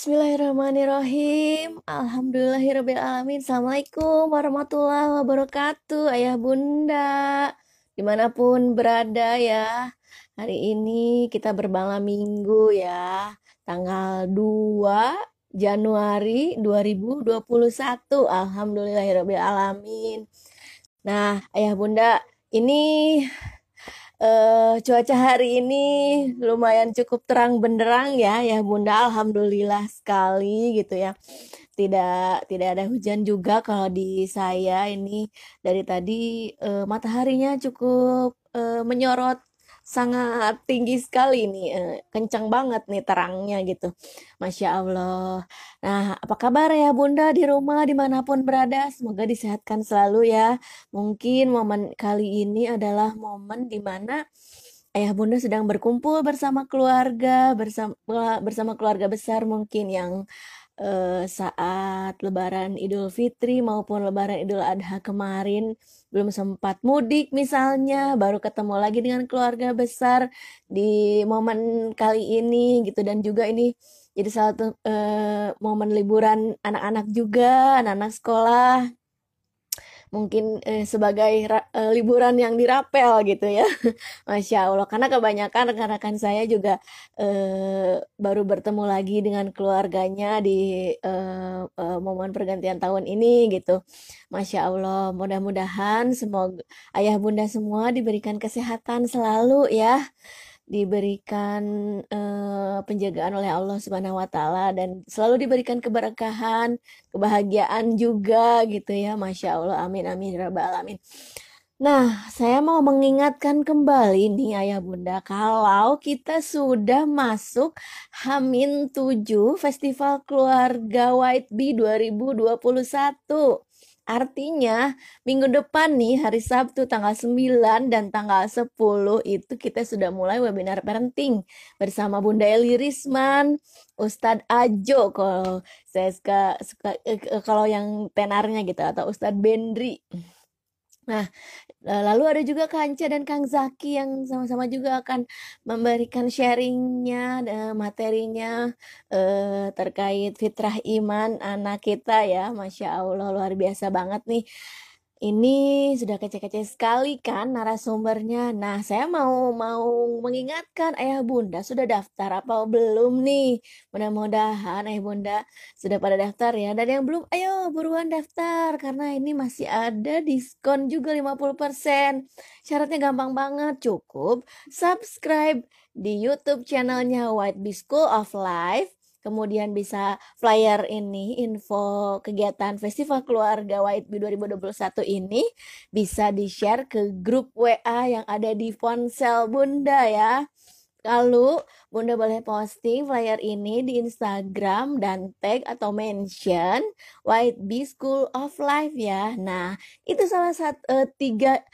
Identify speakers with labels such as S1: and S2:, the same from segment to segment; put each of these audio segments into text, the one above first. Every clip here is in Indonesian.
S1: Bismillahirrahmanirrahim. Alhamdulillahirrahmanirrahim. Assalamualaikum warahmatullahi wabarakatuh. Ayah bunda, di mana pun berada ya. Hari ini kita bermalam minggu ya. Tanggal 2 Januari 2021. Alhamdulillahirrahmanirrahim. Nah, ayah bunda, ini uh, cuaca hari ini lumayan cukup terang benderang ya ya Bunda. Alhamdulillah sekali gitu ya. Tidak tidak ada hujan juga kalau di saya ini. Dari tadi uh, mataharinya cukup uh, menyorot sangat tinggi sekali nih, eh, kencang banget nih terangnya gitu. Masya Allah. Nah, apa kabar ya Bunda di rumah di mana pun berada? Semoga disehatkan selalu ya. Mungkin momen kali ini adalah momen di mana ayah bunda sedang berkumpul bersama keluarga, bersama bersama keluarga besar mungkin yang uh, saat Lebaran Idul Fitri maupun Lebaran Idul Adha kemarin belum sempat mudik misalnya, baru ketemu lagi dengan keluarga besar di momen kali ini gitu. Dan juga ini jadi salah satu uh, momen liburan anak-anak juga, anak-anak sekolah mungkin eh, sebagai eh, liburan yang dirapel gitu ya. Masya Allah. Karena kebanyakan rekan-rekan saya juga eh, baru bertemu lagi dengan keluarganya di eh, eh, momen pergantian tahun ini gitu. Masya Allah. Mudah-mudahan semoga ayah bunda semua diberikan kesehatan selalu ya diberikan uh, penjagaan oleh Allah Subhanahu wa taala dan selalu diberikan keberkahan, kebahagiaan juga gitu ya. Masya Allah. Amin amin ya rabbal alamin. Nah, saya mau mengingatkan kembali nih Ayah Bunda, kalau kita sudah masuk Hamin 7 Festival Keluarga White Bee 2021. Artinya minggu depan nih hari Sabtu tanggal 9 dan tanggal 10 itu kita sudah mulai webinar parenting bersama Bunda Eli Risman, Ustadz Ajo kalau saya suka, suka eh, kalau yang tenarnya gitu atau Ustadz Bendri. Nah, lalu ada juga Kanca dan Kang Zaki yang sama-sama juga akan memberikan sharingnya, dan materinya eh, terkait fitrah iman anak kita ya. Masya Allah luar biasa banget nih. Ini sudah kece-kece sekali kan narasumbernya. Nah, saya mau mau mengingatkan ayah bunda sudah daftar apa belum nih? Mudah-mudahan ayah bunda sudah pada daftar ya. Dan yang belum, ayo buruan daftar karena ini masih ada diskon juga 50%. Syaratnya gampang banget, cukup subscribe di YouTube channelnya White Bee of Life kemudian bisa flyer ini info kegiatan Festival Keluarga White Bee 2021 ini bisa di-share ke grup WA yang ada di ponsel Bunda ya. Lalu Bunda boleh posting flyer ini di Instagram dan tag atau mention White Bee School of Life ya. Nah, itu salah satu uh, tiga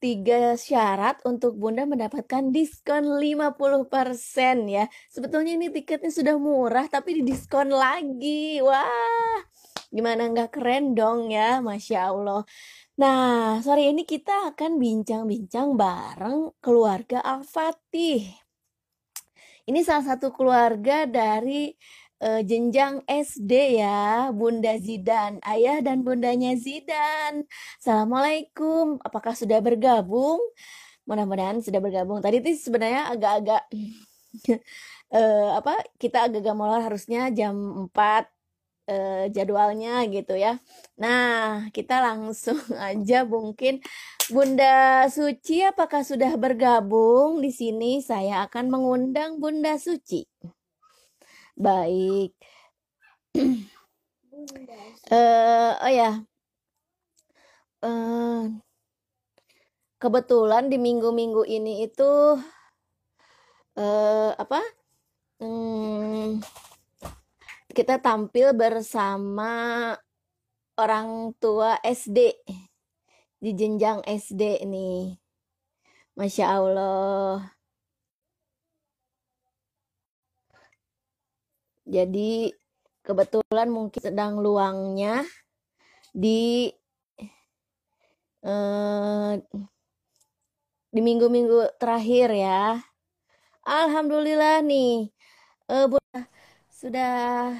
S1: tiga syarat untuk Bunda mendapatkan diskon 50% ya. Sebetulnya ini tiketnya sudah murah tapi didiskon lagi. Wah, gimana nggak keren dong ya, Masya Allah. Nah, sore ini kita akan bincang-bincang bareng keluarga Al-Fatih. Ini salah satu keluarga dari uh, jenjang SD ya, Bunda Zidan, ayah dan bundanya Zidan. Assalamualaikum, apakah sudah bergabung? Mudah-mudahan sudah bergabung. Tadi itu sebenarnya agak-agak uh, apa? Kita agak-agak mulai harusnya jam 4 uh, eh, jadwalnya gitu ya. Nah, kita langsung aja mungkin Bunda Suci apakah sudah bergabung di sini? Saya akan mengundang Bunda Suci. Baik. uh, oh ya. Uh, kebetulan di minggu-minggu ini itu uh, apa? Hmm, kita tampil bersama orang tua SD di jenjang SD nih. Masya Allah. Jadi kebetulan mungkin sedang luangnya di eh, di minggu-minggu terakhir ya. Alhamdulillah nih, eh, sudah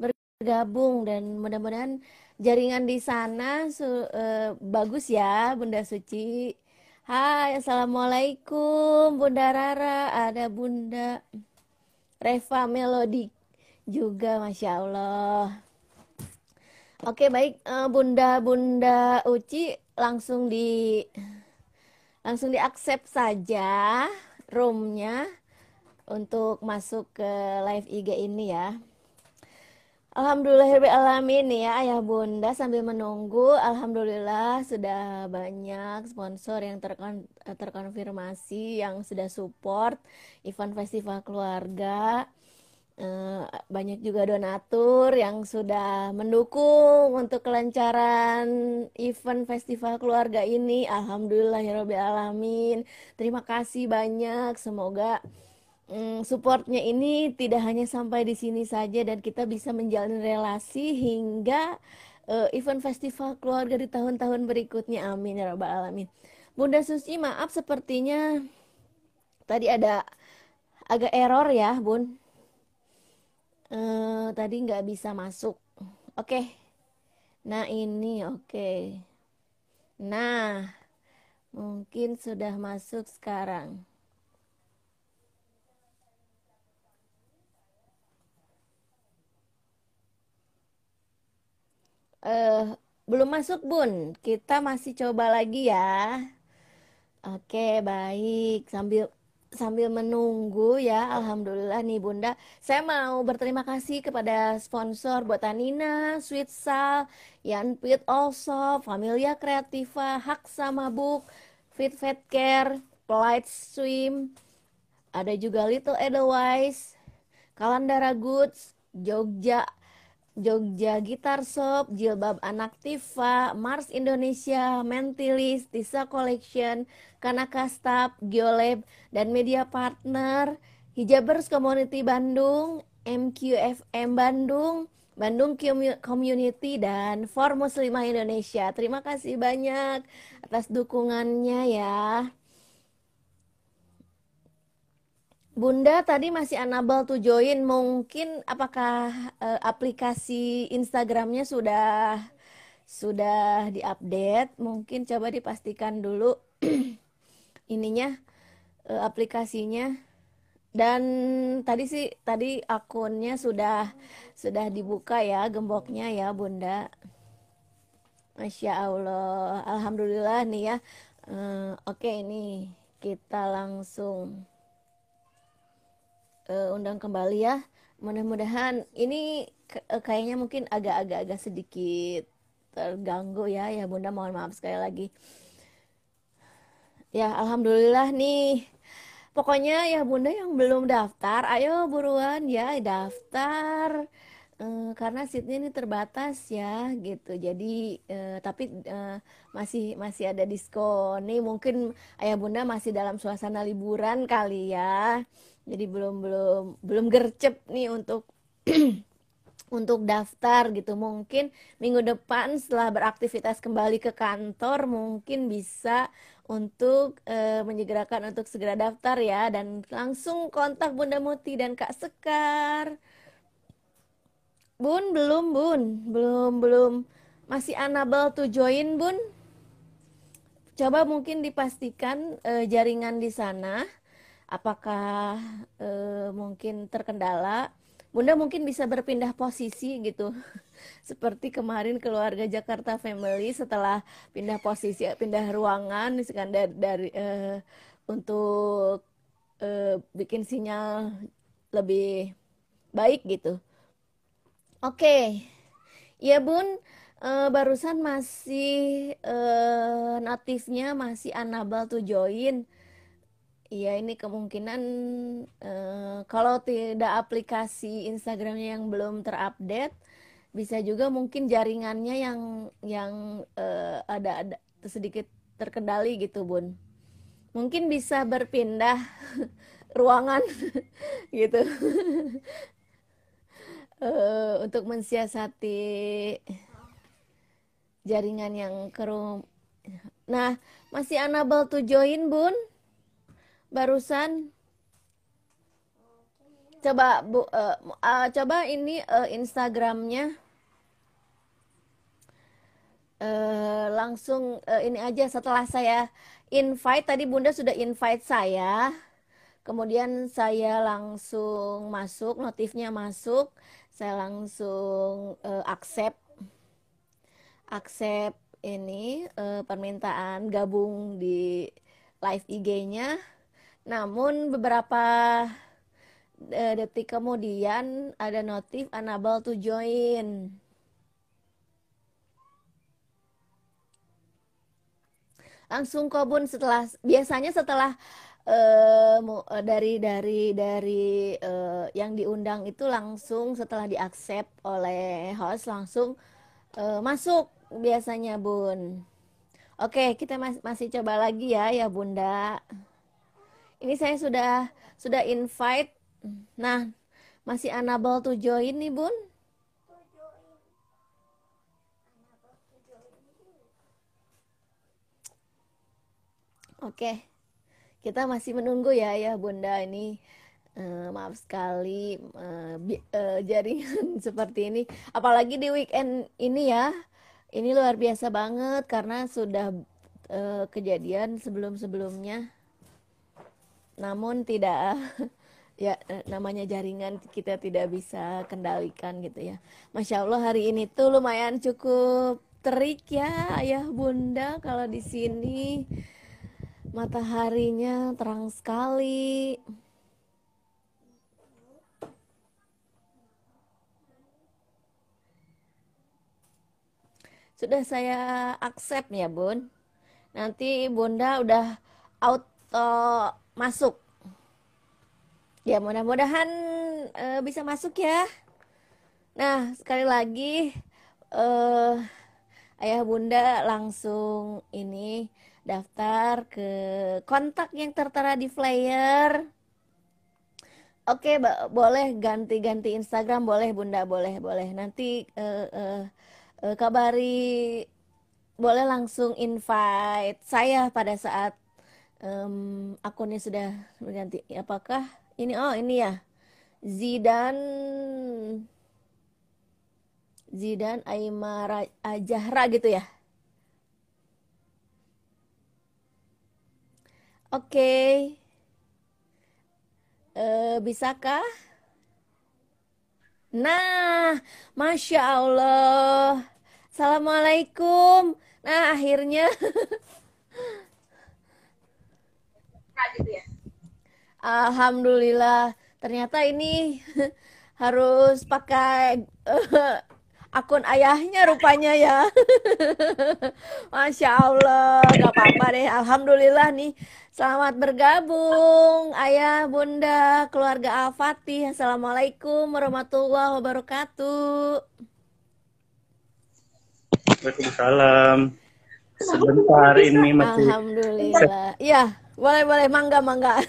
S1: bergabung dan mudah-mudahan jaringan di sana uh, bagus ya Bunda Suci. Hai, Assalamualaikum Bunda Rara, ada Bunda Reva Melodi juga, Masya Allah. Oke baik, uh, Bunda Bunda Uci langsung di langsung diaksep saja roomnya untuk masuk ke live IG ini ya. Alhamdulillahirrahmanirrahim ya ayah bunda sambil menunggu Alhamdulillah sudah banyak sponsor yang terkon terkonfirmasi yang sudah support event festival keluarga eh, banyak juga donatur yang sudah mendukung untuk kelancaran event festival keluarga ini Alhamdulillahirrahmanirrahim terima kasih banyak semoga mm, supportnya ini tidak hanya sampai di sini saja dan kita bisa menjalin relasi hingga uh, event festival keluarga di tahun-tahun berikutnya. Amin ya rabbal alamin. Bunda Susi, maaf sepertinya tadi ada agak error ya, Bun. Uh, tadi nggak bisa masuk. Oke. Okay. Nah, ini oke. Okay. Nah, mungkin sudah masuk sekarang. uh, belum masuk bun kita masih coba lagi ya oke baik sambil sambil menunggu ya Alhamdulillah nih Bunda. Saya mau berterima kasih kepada sponsor Botanina, Sweet Sal, Yanpit also, Familia Kreativa, Hak Sama Book, Fit Fat Care, Polite Swim, ada juga Little Edelweiss, Kalandara Goods, Jogja Jogja Gitar Shop, Jilbab Anak Tifa, Mars Indonesia, Mentilis, Tisa Collection, Kanaka Staff, Geolab, dan media partner Hijabers Community Bandung, MQFM Bandung, Bandung Community, dan For Muslimah Indonesia. Terima kasih banyak atas dukungannya ya. Bunda tadi masih unable to join. Mungkin apakah uh, aplikasi Instagramnya sudah sudah diupdate? Mungkin coba dipastikan dulu ininya uh, aplikasinya. Dan tadi sih tadi akunnya sudah sudah dibuka ya gemboknya ya Bunda. Masya Allah, Alhamdulillah nih ya. Uh, Oke okay, ini kita langsung uh, undang kembali ya. Mudah-mudahan ini uh, kayaknya mungkin agak-agak sedikit terganggu ya. Ya Bunda mohon maaf sekali lagi. Ya alhamdulillah nih. Pokoknya ya Bunda yang belum daftar, ayo buruan ya daftar uh, karena seatnya ini terbatas ya gitu jadi uh, tapi uh, masih masih ada diskon nih mungkin ayah bunda masih dalam suasana liburan kali ya jadi belum belum belum gercep nih untuk untuk daftar gitu. Mungkin minggu depan setelah beraktivitas kembali ke kantor mungkin bisa untuk e, menyegerakan untuk segera daftar ya. Dan langsung kontak Bunda Muti dan Kak Sekar. Bun belum Bun. Belum belum. Masih unable to join Bun. Coba mungkin dipastikan e, jaringan di sana apakah e, mungkin terkendala? Bunda mungkin bisa berpindah posisi gitu. Seperti kemarin keluarga Jakarta Family setelah pindah posisi pindah ruangan misalkan dari, dari e, untuk e, bikin sinyal lebih baik gitu. Oke. Okay. ya Bun. Uh, barusan masih uh, notifnya masih unable to join Iya, ini kemungkinan uh, kalau tidak aplikasi Instagramnya yang belum terupdate, bisa juga mungkin jaringannya yang yang uh, ada ada sedikit terkendali gitu, Bun. Mungkin bisa berpindah ruangan gitu uh, untuk mensiasati jaringan yang kerum. Nah, masih unable to join, Bun? Barusan. Coba Bu uh, uh, coba ini uh, Instagramnya. Uh, langsung uh, ini aja setelah saya invite. Tadi Bunda sudah invite saya. Kemudian saya langsung masuk, notifnya masuk, saya langsung uh, accept. Accept ini uh, permintaan gabung di live IG-nya. Namun beberapa uh, detik kemudian ada notif unable to join. Langsung kobun setelah biasanya setelah uh, dari dari dari uh, yang diundang itu langsung setelah diaksep oleh host langsung uh, masuk biasanya Bun. Oke, kita mas masih coba lagi ya ya Bunda. Ini saya sudah sudah invite Nah, masih unable to join nih, Bun. Oke, kita masih menunggu ya, ya Bunda ini. Uh, maaf sekali uh, uh, jaringan seperti ini. Apalagi di weekend ini ya, ini luar biasa banget karena sudah uh, kejadian sebelum-sebelumnya. Namun tidak ya eh, namanya jaringan kita tidak bisa kendalikan gitu ya. Masya Allah hari ini tuh lumayan cukup terik ya ayah bunda kalau di sini mataharinya terang sekali. Sudah saya accept ya bun. Nanti bunda udah auto masuk Ya mudah-mudahan uh, bisa masuk ya. Nah sekali lagi uh, ayah bunda langsung ini daftar ke kontak yang tertera di flyer. Oke, boleh ganti-ganti Instagram, boleh bunda, boleh, boleh. Nanti uh, uh, uh, kabari, boleh langsung invite saya pada saat um, akunnya sudah berganti. Apakah ini oh ini ya. Zidan Zidan Aymara Ajahra gitu ya. Oke. Okay. Uh, eh, bisakah? Nah, Masya Allah. Assalamualaikum. Nah, akhirnya. gitu ya. Alhamdulillah. Ternyata ini harus pakai uh, akun ayahnya rupanya ya. Masya Allah, gak apa-apa deh. Alhamdulillah nih, selamat bergabung ayah, bunda, keluarga Al-Fatih. Assalamualaikum warahmatullahi wabarakatuh.
S2: Waalaikumsalam. Sebentar ini masih.
S1: Alhamdulillah. Iya. Boleh, boleh. Mangga, mangga.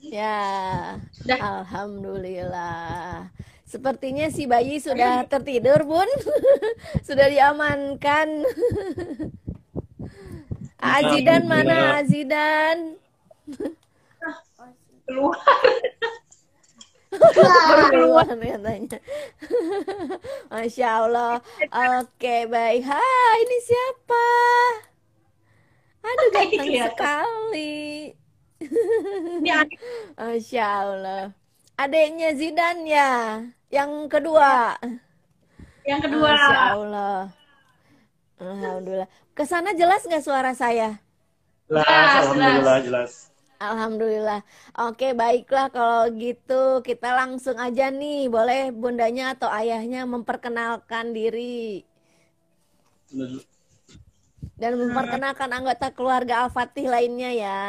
S1: ya, Alhamdulillah. Sepertinya si bayi sudah tertidur, Bun. sudah diamankan. Azidan mana Azidan? Keluar. Baru keluar katanya. Masya Allah. Oke, baik. Hai, ini siapa? Aduh ganteng sekali. Masya Allah. Adiknya Zidan ya, yang kedua.
S3: Yang kedua.
S1: Masya Allah. Alhamdulillah. Ke sana jelas nggak suara saya?
S2: Jelas, Alhamdulillah jelas.
S1: Alhamdulillah. Oke, baiklah kalau gitu kita langsung aja nih. Boleh bundanya atau ayahnya memperkenalkan diri dan memperkenalkan anggota keluarga Al-Fatih lainnya ya.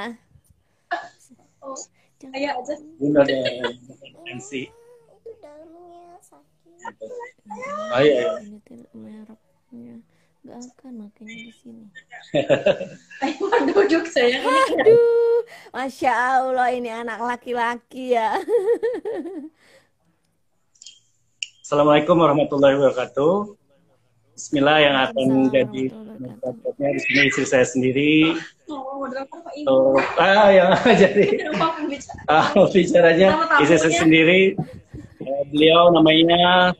S3: Oh, ayo aja.
S2: Bunda ada MC. Ayo, ayo.
S1: Mereknya nggak akan makanya di sini.
S3: Ayo duduk saya.
S1: Aduh, masya Allah ini anak laki-laki ya.
S2: Assalamualaikum warahmatullahi wabarakatuh. Bismillah yang akan jadi moderatornya di sini istri saya sendiri.
S3: Oh, moderator Pak ini.
S2: Oh, ah yang jadi ah, bicaranya istri saya sendiri. Eh, beliau namanya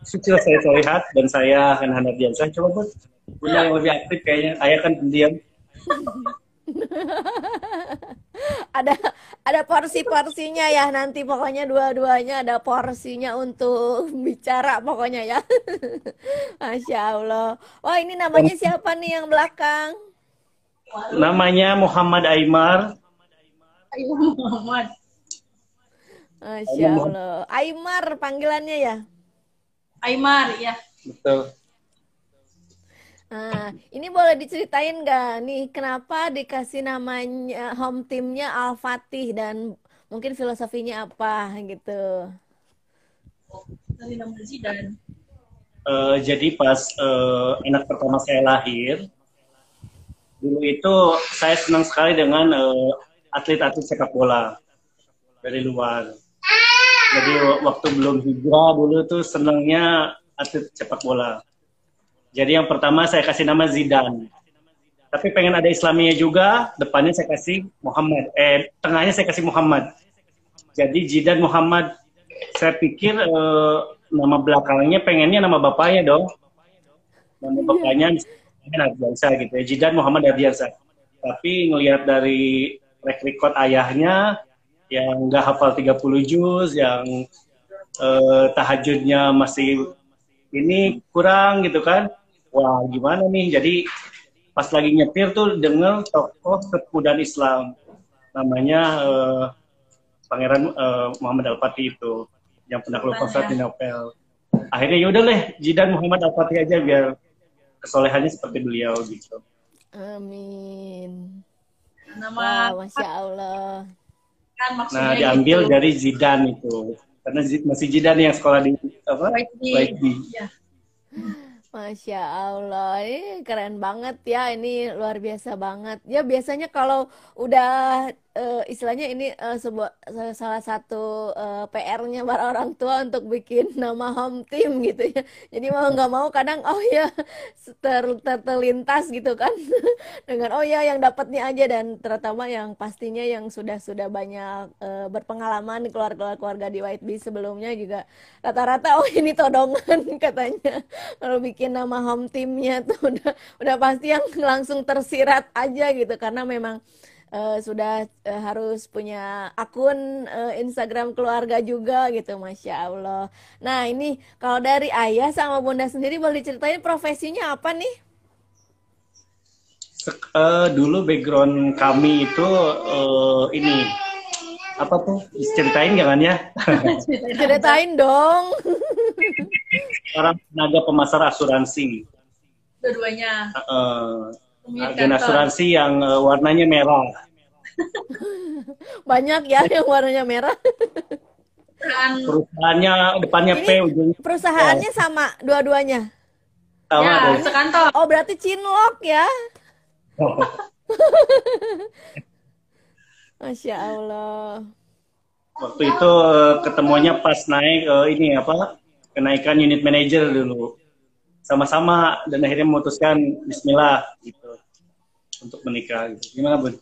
S2: Sucil saya lihat dan saya Hen Hanardiansyah. Coba buat Bunda yang lebih aktif kayaknya. Ayah kan pendiam.
S1: ada ada porsi-porsinya ya nanti pokoknya dua-duanya ada porsinya untuk bicara pokoknya ya. Masya Allah. Wah ini namanya siapa nih yang belakang?
S2: Namanya Muhammad Aymar.
S3: Ayo Muhammad.
S1: Masya Allah. Aymar panggilannya ya.
S3: Aymar, ya.
S2: Betul.
S1: Nah, ini boleh diceritain nggak nih kenapa dikasih namanya home teamnya Al Fatih dan mungkin filosofinya apa gitu.
S3: Zidan.
S2: Eh, jadi pas eh, anak pertama saya lahir, dulu itu saya senang sekali dengan eh, atlet-atlet sepak bola dari luar. Jadi waktu belum hijrah dulu tuh senangnya atlet sepak bola. Jadi yang pertama saya kasih nama Zidane. Tapi pengen ada Islaminya juga, depannya saya kasih Muhammad. Eh, tengahnya saya kasih Muhammad. Jadi Zidane Muhammad. Saya pikir eh, nama belakangnya pengennya nama bapaknya dong. Nama bapaknya misalnya Ardiansa gitu ya. Zidane Muhammad Ardiansa. Tapi ngelihat dari track record ayahnya yang nggak hafal 30 juz, yang eh, tahajudnya masih ini kurang gitu kan. Wah, gimana nih? Jadi pas lagi nyetir tuh denger tokoh kemudahan Islam namanya eh, Pangeran eh, Muhammad Al-Fatih itu yang pernah keluar Konstantinopel. Akhirnya yaudah deh, Jidan Muhammad Al-Fatih aja biar kesolehannya seperti beliau gitu.
S1: Amin.
S3: Nama
S1: Wah, Masya Allah.
S3: kan maksudnya
S2: Nah, diambil
S3: gitu.
S2: dari Zidane itu. Karena masih Zidane yang sekolah di apa?
S3: Baik di.
S2: Baik di.
S3: Ya.
S1: Masya Allah, ini keren banget ya, ini luar biasa banget. Ya biasanya kalau udah eh, istilahnya ini eh, sebuah sa- salah satu eh, PR-nya para orang tua untuk bikin nama home team gitu ya. Jadi mau nggak mau kadang oh ya ter, ter- terlintas gitu kan. Dengan oh ya yang dapatnya aja. Dan terutama yang pastinya yang sudah sudah banyak eh, berpengalaman di keluarga-keluarga di White Bee sebelumnya juga rata-rata oh ini todongan katanya. Kalau bikin nama home teamnya tuh udah udah pasti yang langsung tersirat aja gitu. Karena memang eh, sudah eh, harus punya akun eh, Instagram keluarga juga gitu Masya Allah nah ini kalau dari ayah sama bunda sendiri boleh diceritain profesinya apa nih
S2: Sek- eh, dulu background kami itu eh, ini apa tuh? Ceritain jangan ya?
S1: ceritain dong
S2: Orang tenaga pemasar asuransi.
S3: Dua-duanya. Pemilik
S2: agen asuransi yang eh, warnanya merah.
S1: banyak ya yang warnanya merah
S3: Perusahaan
S2: Perusahaannya depannya P,
S1: Ini
S2: ujungnya
S1: perusahaannya sama dua-duanya
S2: sama
S3: ya,
S2: deh.
S3: sekantor.
S1: oh berarti Cinlok ya Masya Allah
S2: Waktu itu eh, ketemunya pas naik eh, ini apa? Kenaikan unit manager dulu. Sama-sama dan akhirnya memutuskan bismillah gitu untuk menikah gitu. Gimana, Bun?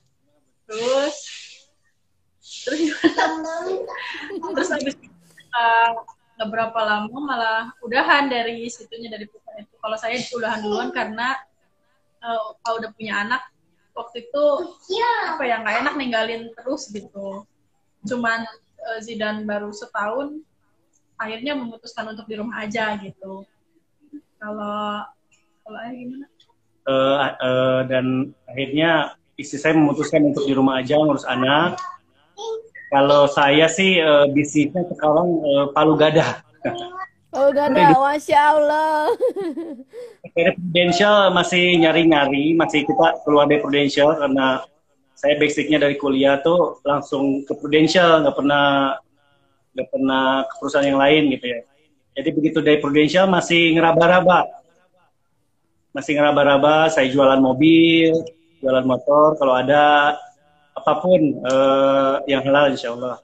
S3: Terus terus terus habis uh, berapa lama malah udahan dari situnya dari perusahaan itu. Kalau saya udahan duluan karena uh, kalau udah punya anak waktu itu apa ya nggak enak ninggalin terus gitu. Cuman uh, Zidan baru setahun akhirnya memutuskan untuk di rumah aja gitu. Kalau kalau gimana?
S2: Eh, eh, dan akhirnya istri saya memutuskan untuk di rumah aja ngurus anak. Kalau saya sih eh, bisnisnya sekarang eh, palu gada.
S1: Oh gak ada, Masya Allah
S2: Prudential masih nyari-nyari, masih kita keluar dari Prudential karena saya basicnya dari kuliah tuh langsung ke Prudential, nggak pernah nggak pernah ke perusahaan yang lain gitu ya. Jadi begitu dari Prudential masih ngeraba-raba, masih ngeraba-raba. Saya jualan mobil, jualan motor, kalau ada apa pun eh, yang halal insya Allah.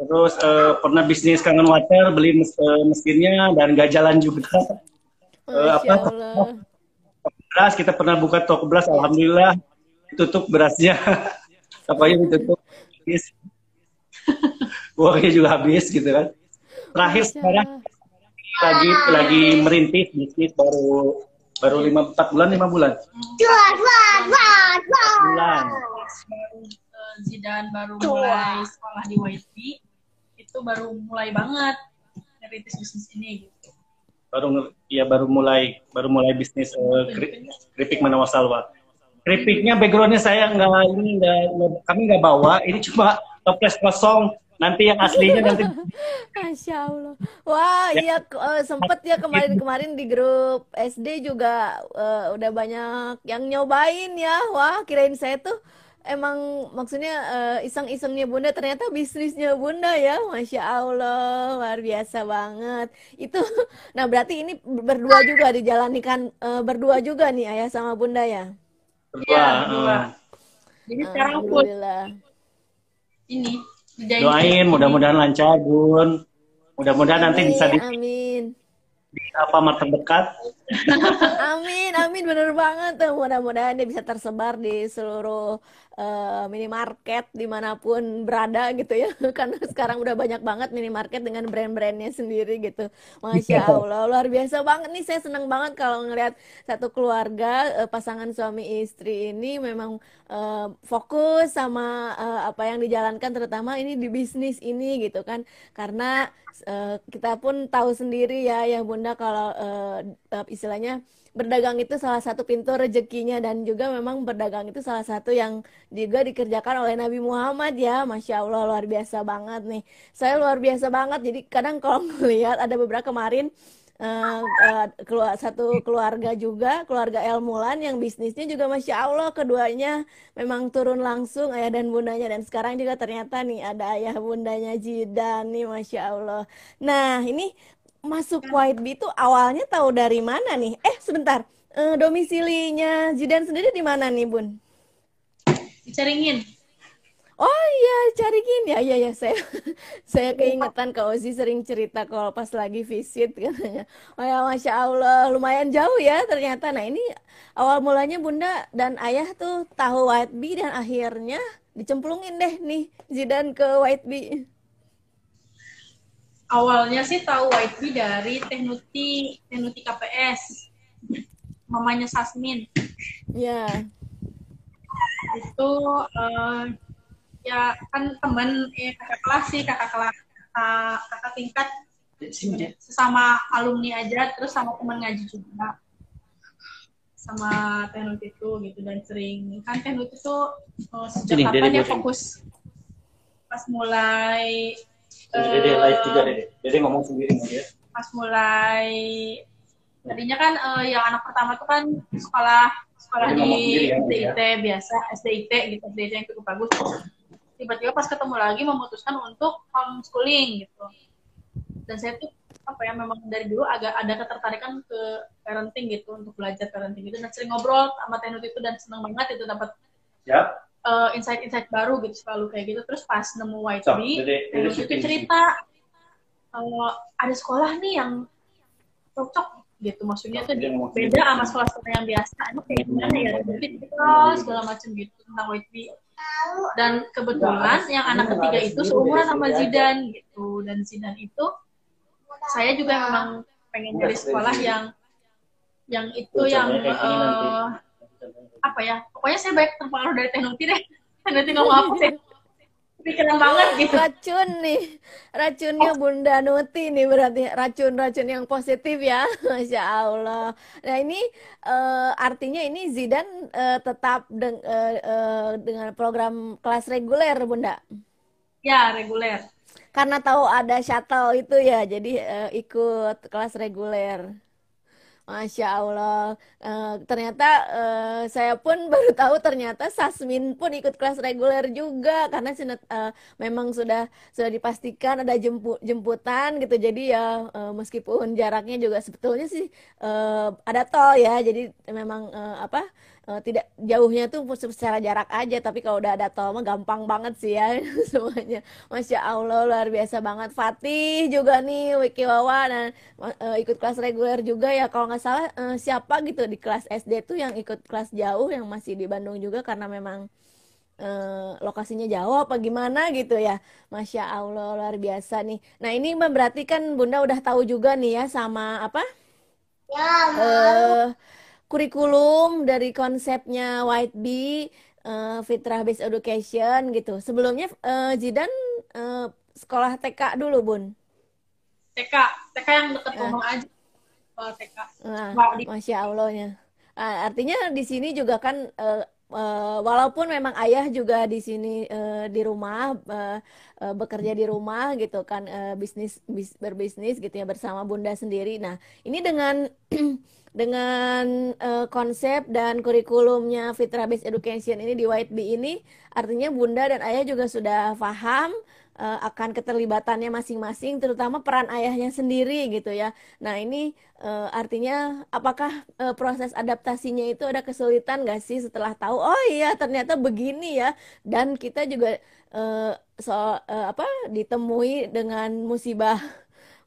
S2: Terus eh, pernah bisnis kangen water, beli mes- eh, mesinnya dan gak jalan juga. uh, apa beras kita pernah buka toko beras alhamdulillah tutup berasnya apa yang ditutup uangnya juga habis gitu kan terakhir sekarang lagi lagi merintis bisnis baru baru lima empat bulan lima bulan?
S3: Bulan. Zidan baru mulai sekolah di YP itu baru mulai banget merintis bisnis ini gitu.
S2: Baru ya baru mulai baru mulai bisnis uh, keripik mana salwa keripiknya backgroundnya saya nggak ini nggak kami nggak bawa ini cuma toples kosong nanti yang aslinya nanti
S1: Masya Allah wah ya. iya uh, sempet ya kemarin-kemarin di grup SD juga uh, udah banyak yang nyobain ya wah kirain saya tuh emang maksudnya uh, iseng-isengnya Bunda ternyata bisnisnya Bunda ya, Masya Allah, luar biasa banget. Itu, nah berarti ini berdua juga dijalanikan uh, berdua juga nih Ayah sama Bunda ya?
S3: Berdua. Ya, berdua. Jadi sekarang pun ini
S2: doain mudah-mudahan lancar Bun. Mudah-mudahan nanti bisa di
S1: Amin
S2: Alfamart terdekat.
S1: amin, amin bener banget. Mudah-mudahan dia bisa tersebar di seluruh uh, minimarket di mana pun berada gitu ya. Karena sekarang udah banyak banget minimarket dengan brand-brandnya sendiri gitu. Masya Allah, luar biasa banget nih. Saya senang banget kalau ngeliat satu keluarga uh, pasangan suami istri ini memang uh, fokus sama uh, apa yang dijalankan, terutama ini di bisnis ini gitu kan. Karena uh, kita pun tahu sendiri ya ya Bunda kalau uh, istilahnya berdagang itu salah satu pintu rezekinya. Dan juga memang berdagang itu salah satu yang juga dikerjakan oleh Nabi Muhammad ya. Masya Allah luar biasa banget nih. Saya luar biasa banget. Jadi kadang kalau melihat ada beberapa kemarin uh, uh, keluar satu keluarga juga keluarga El Mulan yang bisnisnya juga masya Allah keduanya memang turun langsung ayah dan bundanya. Dan sekarang juga ternyata nih ada ayah bundanya Jidan nih masya Allah. Nah ini masuk White Bee itu awalnya tahu dari mana nih? Eh sebentar. Uh, domisilinya Jidan sendiri di mana nih bun?
S3: Di Caringin
S1: Oh iya, cari gini ya, iya ya. Saya saya keingetan kalau Ozi sering cerita kalau pas lagi visit katanya. Oh ya, masya Allah, lumayan jauh ya ternyata. Nah ini awal mulanya Bunda dan Ayah tuh tahu White Bee dan akhirnya dicemplungin deh nih Zidan ke White Bee.
S3: Awalnya sih tahu Bee dari Tehnuti Tehnuti KPS, mamanya Sasmin.
S1: Ya.
S3: Itu uh, ya kan temen eh, kakak kelas sih kakak kelas kakak, kakak tingkat. Sesama alumni aja terus sama teman ngaji juga. Sama teknik itu gitu dan sering. Kan teknik itu oh, sejak kapan dia fokus? Pas mulai
S2: Dede uh, live juga Dede. Dede ngomong sendiri ya.
S3: Pas mulai tadinya kan uh, yang anak pertama tuh kan sekolah sekolah Dede di ya, SDIT ya. biasa SDIT gitu SDIT yang cukup bagus tiba-tiba pas ketemu lagi memutuskan untuk homeschooling gitu dan saya tuh apa ya memang dari dulu agak ada ketertarikan ke parenting gitu untuk belajar parenting itu dan sering ngobrol sama Tenut itu dan senang banget itu dapat
S2: ya.
S3: Uh, insight-insight baru gitu selalu kayak gitu. Terus pas nemu White so, Tenut itu cerita uh, ada sekolah nih yang cocok gitu maksudnya tuh beda sama sekolah-sekolah yang biasa. Ini kayak gimana ya? segala macam gitu tentang White dan kebetulan yang anak ketiga itu seumuran sama Zidan gitu. Dan Zidan itu saya juga memang pengen cari sekolah yang yang itu yang uh, apa ya pokoknya saya baik terpengaruh dari teknologi deh nanti ngomong apa sih pikiran banget gitu.
S1: Racun nih, racunnya Bunda Nuti nih berarti racun-racun yang positif ya, masya Allah. Nah ini uh, artinya ini Zidan uh, tetap deng uh, uh, dengan program kelas reguler Bunda.
S3: Ya reguler.
S1: Karena tahu ada shuttle itu ya, jadi uh, ikut kelas reguler. Masya Allah. Uh, ternyata uh, saya pun baru tahu ternyata Sasmin pun ikut kelas reguler juga karena uh, memang sudah sudah dipastikan ada jemput jemputan gitu. Jadi ya uh, meskipun jaraknya juga sebetulnya sih uh, ada tol ya. Jadi memang uh, apa uh, tidak jauhnya tuh secara jarak aja tapi kalau udah ada tol mah gampang banget sih ya semuanya. Masya allah luar biasa banget. Fatih juga nih Wiki Wawa dan uh, ikut kelas reguler juga ya. Kalau nggak salah uh, siapa gitu di kelas SD tuh yang ikut kelas jauh yang masih di Bandung juga karena memang lokasinya jauh apa gimana gitu ya. Masya Allah luar biasa nih. Nah ini berarti kan Bunda udah tahu juga nih ya sama apa? Ya, uh, kurikulum dari konsepnya White Bee uh, Fitrah Based Education gitu. Sebelumnya uh, Jidan uh, sekolah TK dulu, Bun.
S3: TK, TK yang dekat uh. rumah aja. Sekolah TK.
S1: Uh, Masya Allahnya. Uh, artinya di sini juga kan uh, uh, walaupun memang ayah juga di sini uh, di rumah uh, uh, bekerja di rumah gitu kan uh, bisnis bis, berbisnis gitu ya bersama bunda sendiri. Nah ini dengan dengan uh, konsep dan kurikulumnya Fitra Based Education ini di White Bee ini artinya Bunda dan Ayah juga sudah paham uh, akan keterlibatannya masing-masing terutama peran ayahnya sendiri gitu ya. Nah, ini uh, artinya apakah uh, proses adaptasinya itu ada kesulitan gak sih setelah tahu oh iya ternyata begini ya dan kita juga uh, so uh, apa ditemui dengan musibah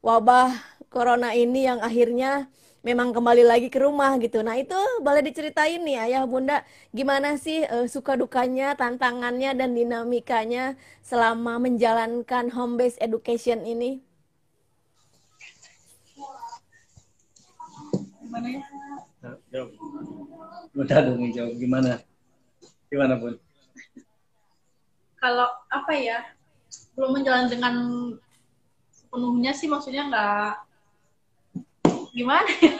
S1: wabah corona ini yang akhirnya memang kembali lagi ke rumah gitu. Nah itu boleh diceritain nih ayah bunda gimana sih uh, suka dukanya, tantangannya dan dinamikanya selama menjalankan home based education ini?
S2: Gimana ya? Jawab. Bunda dong jawab gimana? Gimana bun?
S3: Kalau apa ya belum menjalan dengan sepenuhnya sih maksudnya nggak gimana ya?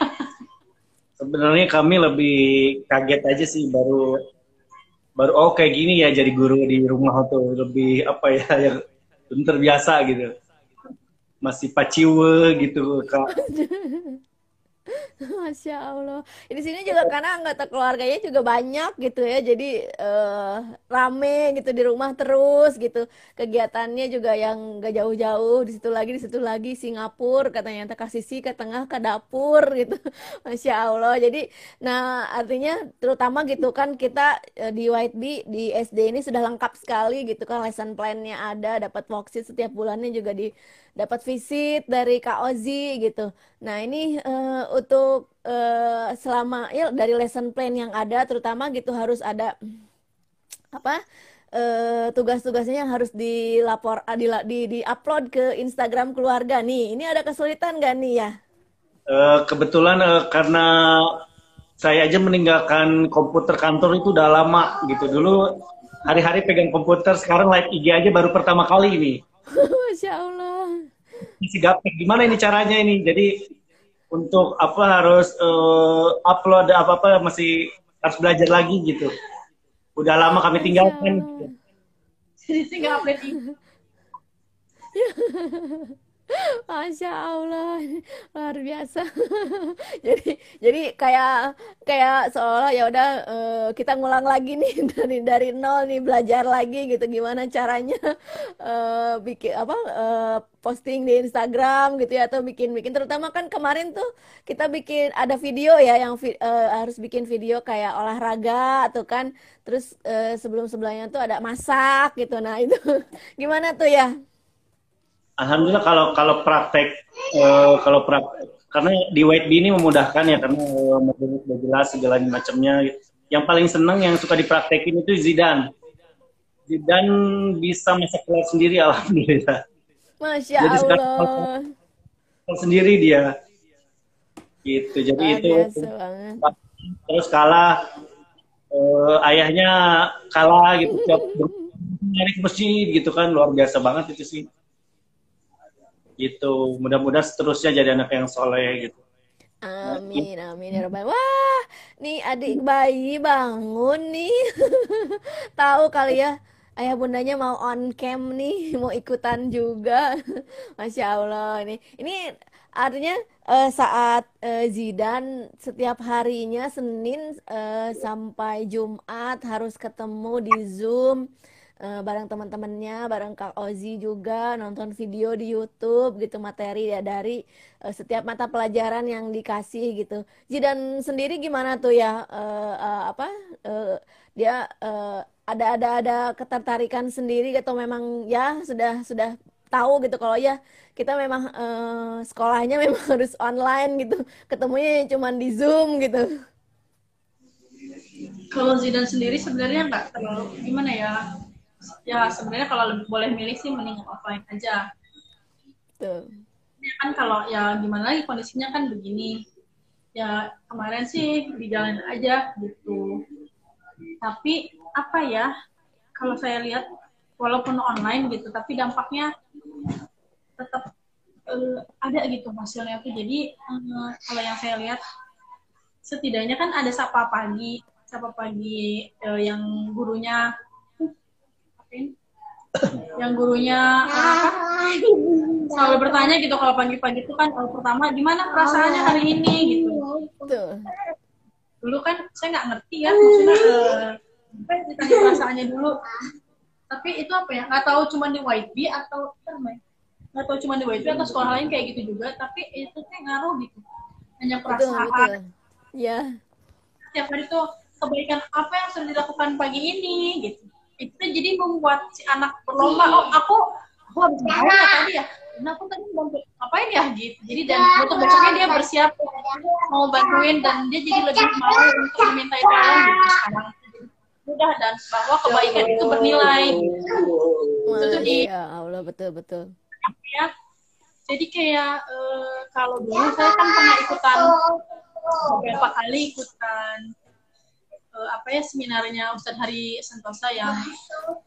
S2: Sebenarnya kami lebih kaget aja sih baru baru oh kayak gini ya jadi guru di rumah tuh. Lebih apa ya yang belum terbiasa gitu. Masih paciwe gitu kak
S1: Masya Allah. Di sini juga karena anggota keluarganya juga banyak gitu ya, jadi uh, rame gitu di rumah terus gitu. Kegiatannya juga yang gak jauh-jauh, di situ lagi, di situ lagi, Singapura katanya, ke sisi, ke tengah, ke dapur gitu. Masya Allah. Jadi, nah artinya terutama gitu kan kita uh, di White Bee di SD ini sudah lengkap sekali gitu kan, lesson plan-nya ada, dapat worksheet setiap bulannya juga di dapat visit dari Kak Ozi gitu. Nah ini uh, untuk uh, selama ya dari lesson plan yang ada, terutama gitu harus ada apa uh, tugas-tugasnya yang harus dilapor di, di di upload ke Instagram keluarga nih. Ini ada kesulitan gak nih ya?
S2: Uh, kebetulan uh, karena saya aja meninggalkan komputer kantor itu udah lama gitu. Dulu hari-hari pegang komputer, sekarang live IG aja baru pertama kali ini.
S1: Masya Allah.
S2: Gaptek. Gimana ini caranya ini? Jadi untuk apa harus uh, upload apa-apa masih harus belajar lagi gitu. Udah lama kami tinggalkan.
S3: Jadi tinggal upload
S1: Masya Allah, luar biasa. jadi jadi kayak kayak seolah ya udah uh, kita ngulang lagi nih dari dari nol nih belajar lagi gitu gimana caranya uh, bikin apa uh, posting di Instagram gitu ya atau bikin bikin terutama kan kemarin tuh kita bikin ada video ya yang vi, harus bikin video kayak olahraga atau kan terus sebelum sebelumnya tuh ada masak gitu. Nah itu gimana tuh ya?
S2: Alhamdulillah kalau kalau praktek uh, kalau praktek karena di White Bee ini memudahkan ya karena uh, sudah jelas segala macamnya. Yang paling senang yang suka dipraktekin itu Zidan. Zidan bisa masak telur sendiri alhamdulillah.
S1: Masya Jadi Allah.
S2: Jadi sendiri dia. Gitu. Jadi itu terus kalah uh, ayahnya kalah gitu nyari ke masjid gitu kan luar biasa banget itu sih gitu mudah-mudahan seterusnya jadi anak yang soleh gitu
S1: Amin, amin ya Rabbal. Wah, nih adik bayi bangun nih. Tahu kali ya, ayah bundanya mau on cam nih, mau ikutan juga. Masya Allah ini. Ini artinya uh, saat uh, Zidan setiap harinya Senin uh, sampai Jumat harus ketemu di Zoom uh, bareng teman-temannya, bareng Kak Ozi juga nonton video di YouTube gitu materi ya dari uh, setiap mata pelajaran yang dikasih gitu. Zidan sendiri gimana tuh ya uh, uh, apa uh, dia uh, ada ada ada ketertarikan sendiri atau memang ya sudah sudah tahu gitu kalau ya kita memang uh, sekolahnya memang harus online gitu ketemunya cuma di zoom gitu
S3: kalau Zidan sendiri sebenarnya nggak terlalu gimana ya ya sebenarnya kalau lebih boleh milih sih mending offline aja. Tuh ya kan kalau ya gimana lagi kondisinya kan begini. Ya kemarin sih di jalan aja gitu. Tapi apa ya kalau saya lihat walaupun online gitu tapi dampaknya tetap uh, ada gitu hasilnya tuh. Jadi uh, kalau yang saya lihat setidaknya kan ada sapa pagi sapa pagi uh, yang gurunya yang gurunya apa selalu bertanya gitu kalau pagi-pagi itu kan kalau pertama gimana perasaannya hari ini? gitu. Dulu kan saya nggak ngerti ya maksudnya uh, ditanya perasaannya dulu. Tapi itu apa ya nggak tahu cuma di YB atau apa nggak tahu cuma di YB atau sekolah lain kayak gitu juga tapi itu tuh ngaruh gitu. Hanya perasaan. betul, betul.
S1: ya.
S3: Setiap hari tuh kebaikan apa yang sudah dilakukan pagi ini gitu itu jadi membuat si anak berlomba oh aku aku habis mau ya tadi ya nah aku tadi mau ngapain ya? Gitu. Jadi dan untuk besoknya dia bersiap mau bantuin dan dia jadi lebih mau untuk meminta tolong gitu sekarang mudah dan bahwa kebaikan itu bernilai.
S1: Itu di ya Allah betul betul.
S3: Ya. Jadi kayak uh, kalau dulu saya kan pernah ikutan beberapa kali ikutan apa ya seminarnya Ustadz Hari Sentosa yang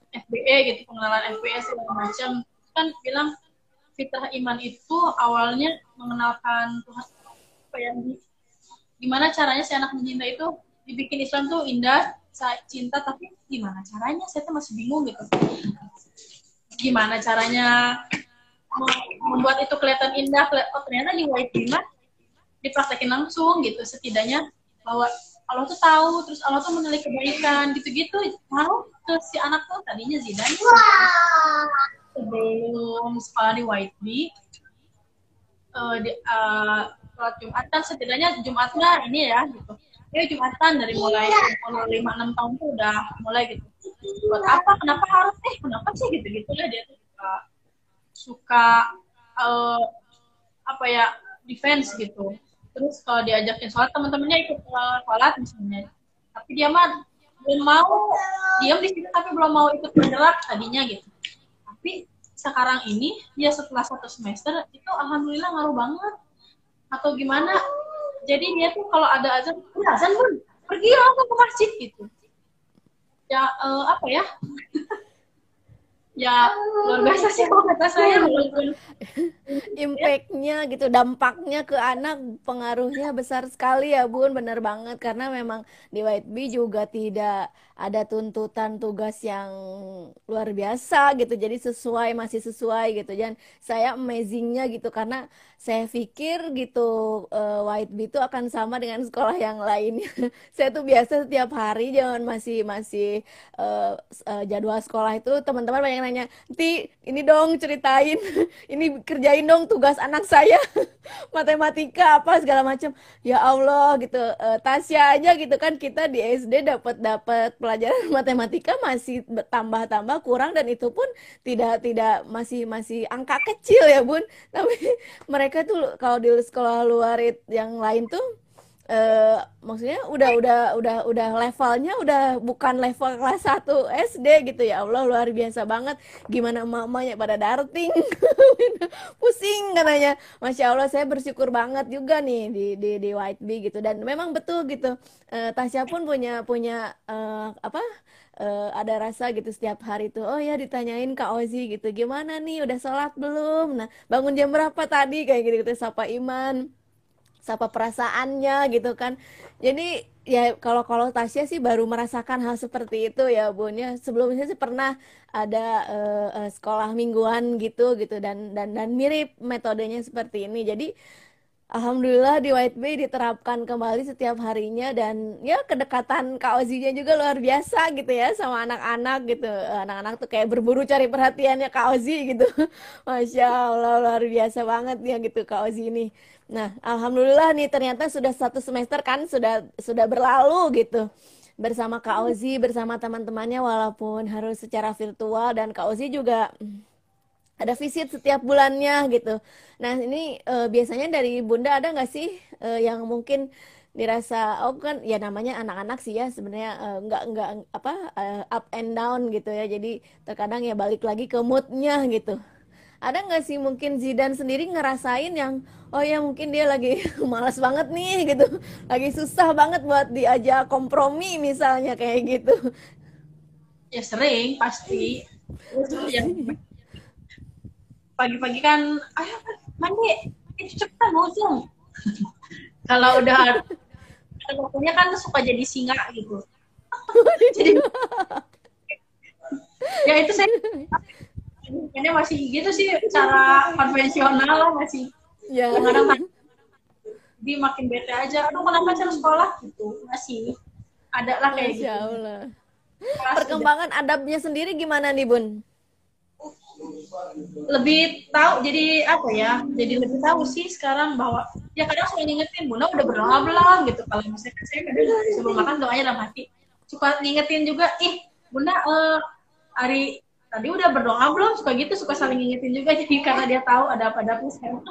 S3: FBE gitu pengenalan FBE segala macam. Kan bilang fitrah iman itu awalnya mengenalkan Tuhan apa ya gimana caranya si anak mencinta itu dibikin Islam tuh indah saya cinta tapi gimana caranya? Saya tuh masih bingung gitu. Gimana caranya membuat itu kelihatan indah oh ternyata di white mah dipraktekin langsung gitu. Setidaknya bahwa Allah tuh tahu terus Allah tuh menilai kebaikan gitu-gitu. Mau ke si anak tuh tadinya Zidan sebelum sekolah di White Bee uh, di, uh, sholat Jumat kan setidaknya Jumatnya ini ya gitu. Ya jumatan dari mulai umur lima enam tahun tuh udah mulai gitu. Buat apa? Kenapa harus eh kenapa sih gitu gitu ya? Dia tuh suka suka uh, apa ya defense gitu terus kalau diajakin sholat teman-temannya ikut sholat misalnya. Tapi dia mah belum mau diam di situ tapi belum mau ikut bergerak tadinya gitu. Tapi sekarang ini ya setelah satu semester itu alhamdulillah ngaruh banget. Atau gimana? Jadi dia tuh kalau ada azan ada azan pun pergi langsung ke masjid gitu. Ya uh, apa ya ya luar biasa sih kalau kata saya.
S1: Impactnya gitu dampaknya ke anak pengaruhnya besar sekali ya bun. Benar banget karena memang di White Bee juga tidak ada tuntutan tugas yang luar biasa gitu. Jadi sesuai masih sesuai gitu. Dan saya amazingnya gitu karena saya pikir gitu uh, White Bee itu akan sama dengan sekolah yang lainnya saya tuh biasa setiap hari jangan masih masih uh, uh, jadwal sekolah itu teman-teman banyak nanya nanti ini dong ceritain. Ini kerjain dong tugas anak saya. Matematika apa segala macam. Ya Allah gitu. Uh, Tasya aja gitu kan kita di SD dapat dapat pelajaran matematika masih tambah-tambah kurang dan itu pun tidak tidak masih masih angka kecil ya bun. Tapi mereka tuh kalau di sekolah luar yang lain tuh uh, maksudnya udah udah udah udah levelnya udah bukan level kelas 1 SD gitu. Ya Allah luar biasa banget. Gimana mamanya pada darting. Pusing katanya. Masya Allah saya bersyukur banget juga nih di di di White Bee gitu. Dan memang betul gitu. Uh, Tasya pun punya punya uh, apa uh, ada rasa gitu setiap hari tuh. Oh ya ditanyain Kak Ozi gitu. Gimana nih? Udah sholat belum? Nah bangun jam berapa tadi? Kayak gitu gitu sapa Iman siapa perasaannya gitu kan. Jadi ya kalau kalau Tasya sih baru merasakan hal seperti itu ya Bun ya sebelumnya sih pernah ada uh, uh, sekolah mingguan gitu gitu. Dan dan dan mirip metodenya seperti ini. Jadi Alhamdulillah di White Bay diterapkan kembali setiap harinya dan ya kedekatan Kak Ozinya juga luar biasa gitu ya sama anak-anak gitu. Anak-anak tuh kayak berburu cari perhatiannya Kak Ozi gitu. Masya Allah luar biasa banget ya gitu Kak Ozi ini. Nah, Alhamdulillah nih ternyata sudah satu semester kan sudah sudah berlalu gitu bersama Kak Ozi bersama teman-temannya walaupun harus secara virtual dan Kak Ozi juga ada visit setiap bulannya gitu. Nah ini uh, biasanya dari Bunda ada nggak sih uh, yang mungkin dirasa oh kan ya namanya anak-anak sih ya sebenarnya uh, nggak nggak apa uh, up and down gitu ya. Jadi terkadang ya balik lagi ke moodnya gitu. Ada nggak sih mungkin Zidan sendiri ngerasain yang oh ya mungkin dia lagi malas banget nih gitu, lagi susah banget buat diajak kompromi misalnya kayak gitu.
S3: Ya sering pasti. Ya, pagi-pagi kan ayo mandi itu cepetan zoom kalau udah waktunya kan suka jadi singa gitu. Jadi ya itu saya ini masih gitu sih cara konvensional masih ya. kadang di makin bete aja. Aduh kenapa cara sekolah gitu masih ada lah kayak Masya gitu. Allah.
S1: perkembangan adabnya sendiri gimana nih bun
S3: lebih tahu jadi apa ya jadi lebih tahu sih sekarang bahwa ya kadang suka ngingetin bunda udah berdoa belum? gitu. Kalau misalnya saya sebelum makan doanya dalam hati. Suka ngingetin juga ih bunda uh, hari tadi udah berdoa belum? Suka gitu suka saling ngingetin juga jadi karena dia tahu ada apa dapur sekarang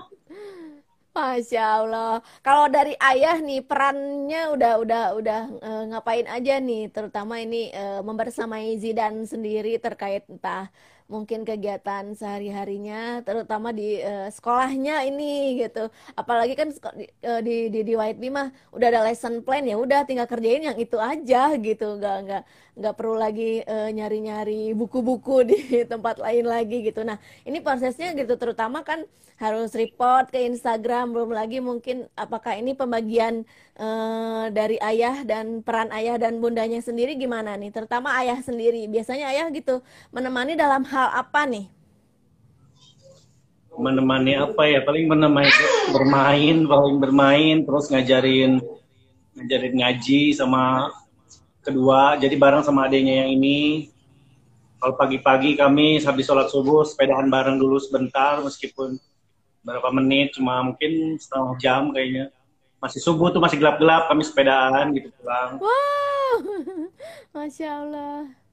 S1: Masya Allah. Kalau dari ayah nih perannya udah udah udah e, ngapain aja nih, terutama ini e, membersamai Zidan sendiri terkait entah mungkin kegiatan sehari-harinya terutama di uh, sekolahnya ini gitu. Apalagi kan di uh, di di, di White Bee udah ada lesson plan ya udah tinggal kerjain yang itu aja gitu. Nggak nggak nggak perlu lagi uh, nyari-nyari buku-buku di tempat lain lagi gitu. Nah ini prosesnya gitu terutama kan harus report ke Instagram. Belum lagi mungkin apakah ini pembagian uh, dari ayah dan peran ayah dan bundanya sendiri gimana nih? Terutama ayah sendiri. Biasanya ayah gitu menemani dalam hal apa nih?
S2: Menemani apa ya? Paling menemani bermain paling bermain terus ngajarin ngajarin ngaji sama kedua jadi bareng sama adiknya yang ini. Kalau pagi-pagi kami habis sholat subuh sepedahan bareng dulu sebentar meskipun berapa menit cuma mungkin setengah jam kayaknya. Masih subuh tuh masih gelap-gelap kami sepedaan gitu pulang.
S1: Wow masya allah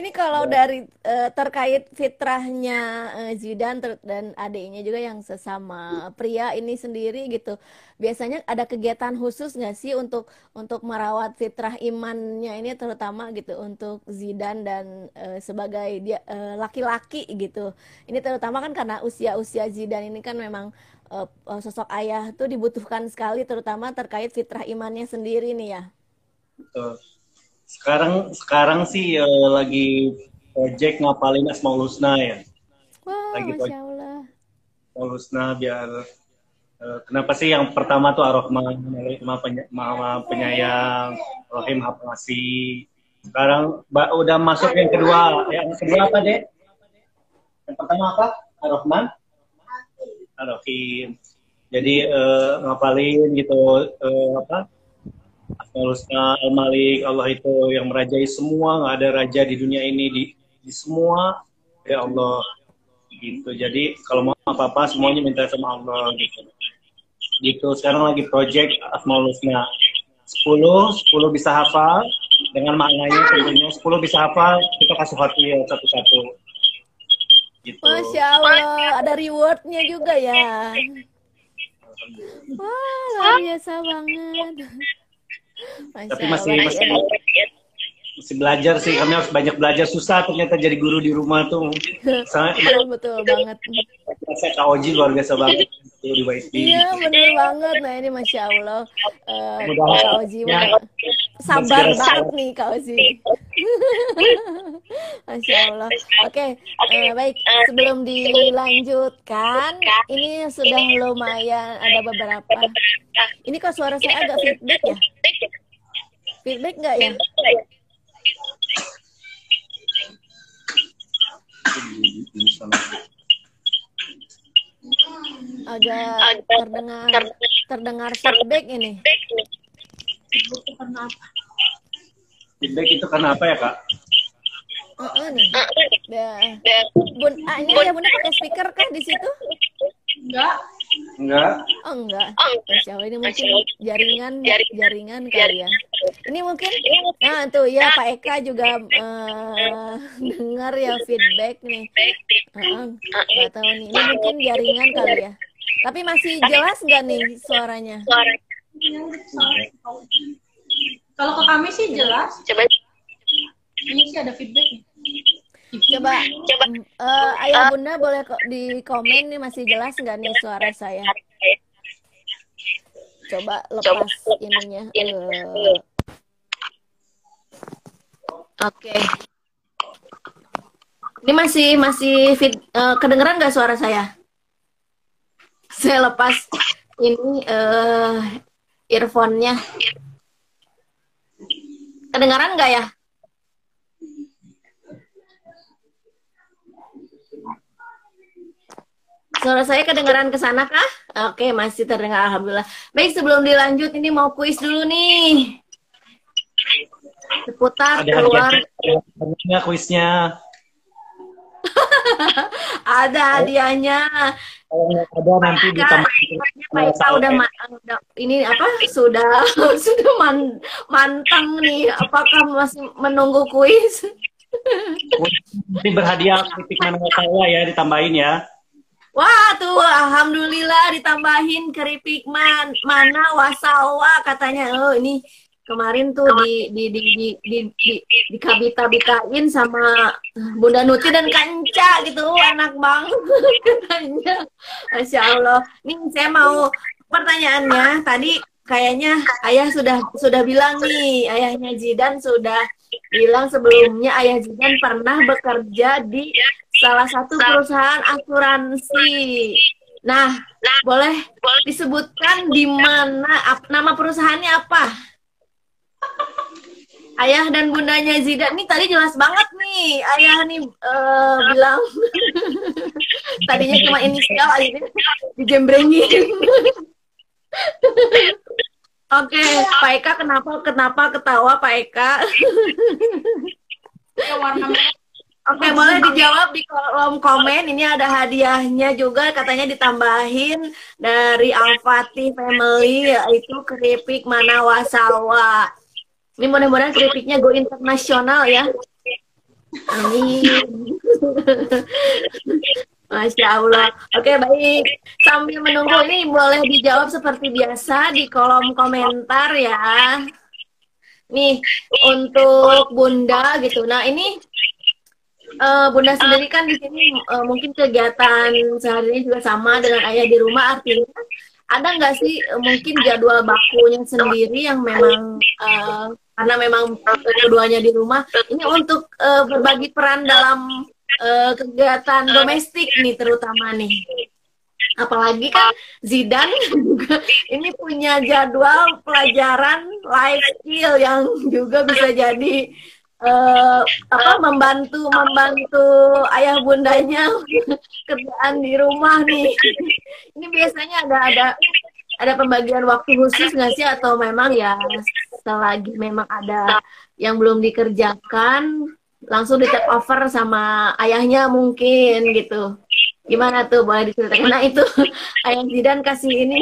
S1: ini kalau ya. dari uh, terkait fitrahnya uh, Zidan dan adiknya juga yang sesama pria ini sendiri gitu, biasanya ada kegiatan khusus nggak sih untuk untuk merawat fitrah imannya ini terutama gitu untuk Zidan dan uh, sebagai dia laki-laki uh, gitu. Ini terutama kan karena usia-usia Zidan ini kan memang uh, sosok ayah tuh dibutuhkan sekali terutama terkait fitrah imannya sendiri nih ya.
S2: Betul sekarang sekarang sih uh, lagi project ngapalin Asmaul Husna ya.
S1: Wow, lagi Masya Allah.
S2: Asmaul Husna biar uh, kenapa sih yang pertama tuh Ar-Rahman, Maha Penyayang, Rahim Hapasi. Sekarang udah masuk yang kedua. Yang kedua apa, Dek? Yang pertama apa? Ar-Rahman? Ar-Rahim. Jadi uh, ngapalin gitu uh, apa? Asmaul Al-Malik, Allah itu yang merajai semua, nggak ada raja di dunia ini di, di semua ya Allah gitu. Jadi kalau mau apa-apa semuanya minta sama Allah gitu. Gitu. Sekarang lagi project Asmaul Husna. 10, 10 bisa hafal dengan maknanya tentunya 10 bisa hafal kita kasih ya satu-satu.
S1: Gitu. Masya Allah, ada rewardnya juga ya. Wah, luar biasa banget.
S2: Masya tapi masih Allah. masih masih belajar sih kami harus banyak belajar. Susah ternyata jadi guru di rumah tuh.
S1: Sangat betul, betul banget.
S2: Saya Kak Oji luar biasa banget
S1: di iya benar banget. Nah ini masya Allah. Uh, Kak Oji ya. sabar banget nih Kak Oji. Masya Allah. Oke okay, uh, eh, baik. Sebelum dilanjutkan ini sudah lumayan ada beberapa. Ini kok suara saya agak feedback ya? Feedback nggak ya agak terdengar terdengar feedback ini.
S3: Itu karena apa?
S2: Feedback itu karena apa ya kak?
S1: Heeh nih. Ya. Bun, ah, ini ya bunda pakai speaker kah di situ?
S3: Enggak.
S2: Enggak.
S1: Oh enggak. Masya Allah, ini mungkin jaringan jaringan kali ya. Ini mungkin nah tuh ya Pak Eka juga eh, dengar ya feedback nih. Heeh, nggak tahu nih. Ini mungkin jaringan kali ya. Tapi masih jelas nggak nih suaranya?
S3: Kalau ke kami sih jelas. Ini sih ada feedback nih.
S1: Coba, mm, eh, ayah bunda boleh kok di komen nih masih jelas nggak nih suara saya? Coba lepas ininya. eh. Oke. Ini masih masih fit, eh, kedengeran nggak suara saya? Saya lepas ini eh earphone-nya. Kedengaran nggak ya? Suara saya kedengaran ke sana kah? Oke, masih terdengar alhamdulillah. Baik, sebelum dilanjut ini mau kuis dulu nih. Seputar
S2: Ada
S1: keluar
S2: hadiahnya kuisnya.
S1: ada hadiahnya.
S2: Ada nanti ditambah.
S1: Pak udah, ini apa? Sudah sudah man- mantang nih. Apakah masih menunggu kuis?
S2: Nanti berhadiah kritik mana saya ya ditambahin ya.
S1: Wah tuh alhamdulillah ditambahin keripik man mana wasawa katanya. Oh ini kemarin tuh di di di di di, di, di kabita-bitain sama Bunda Nuti dan Kanca gitu anak banget katanya. Masya Allah. Nih saya mau pertanyaannya tadi kayaknya ayah sudah sudah bilang nih ayahnya Zidan sudah bilang sebelumnya ayah Zidan pernah bekerja di salah satu perusahaan asuransi. Nah, boleh disebutkan di mana ap- nama perusahaannya apa? Ayah dan bundanya Zidan nih tadi jelas banget nih. Ayah nih eh, bilang tadinya cuma inisial akhirnya dijembrengin. Oke, Pak Eka kenapa kenapa ketawa Pak Eka?
S3: Ya, warna merah.
S1: Oke, boleh dijawab di kolom komen. Ini ada hadiahnya juga, katanya ditambahin dari Al-Fatih Family, yaitu keripik Manawasawa. Ini mudah-mudahan keripiknya go internasional ya. Amin. Masya Allah. Oke, baik. Sambil menunggu ini boleh dijawab seperti biasa di kolom komentar ya. Nih, untuk Bunda gitu. Nah, ini eh, Bunda sendiri kan di sini eh, mungkin kegiatan sehari juga sama dengan ayah di rumah. Artinya ada nggak sih eh, mungkin jadwal bakunya sendiri yang memang eh, karena memang keduanya di rumah ini untuk eh, berbagi peran dalam eh, kegiatan domestik nih terutama nih. Apalagi kan Zidan juga ini punya jadwal pelajaran life skill yang juga bisa jadi eh, apa membantu membantu ayah bundanya kerjaan di rumah nih. Ini biasanya ada ada ada pembagian waktu khusus nggak sih? Atau memang ya selagi memang ada yang belum dikerjakan langsung di take over sama ayahnya mungkin gitu. Gimana tuh? Boleh diceritakan? Nah itu ayah Zidan kasih ini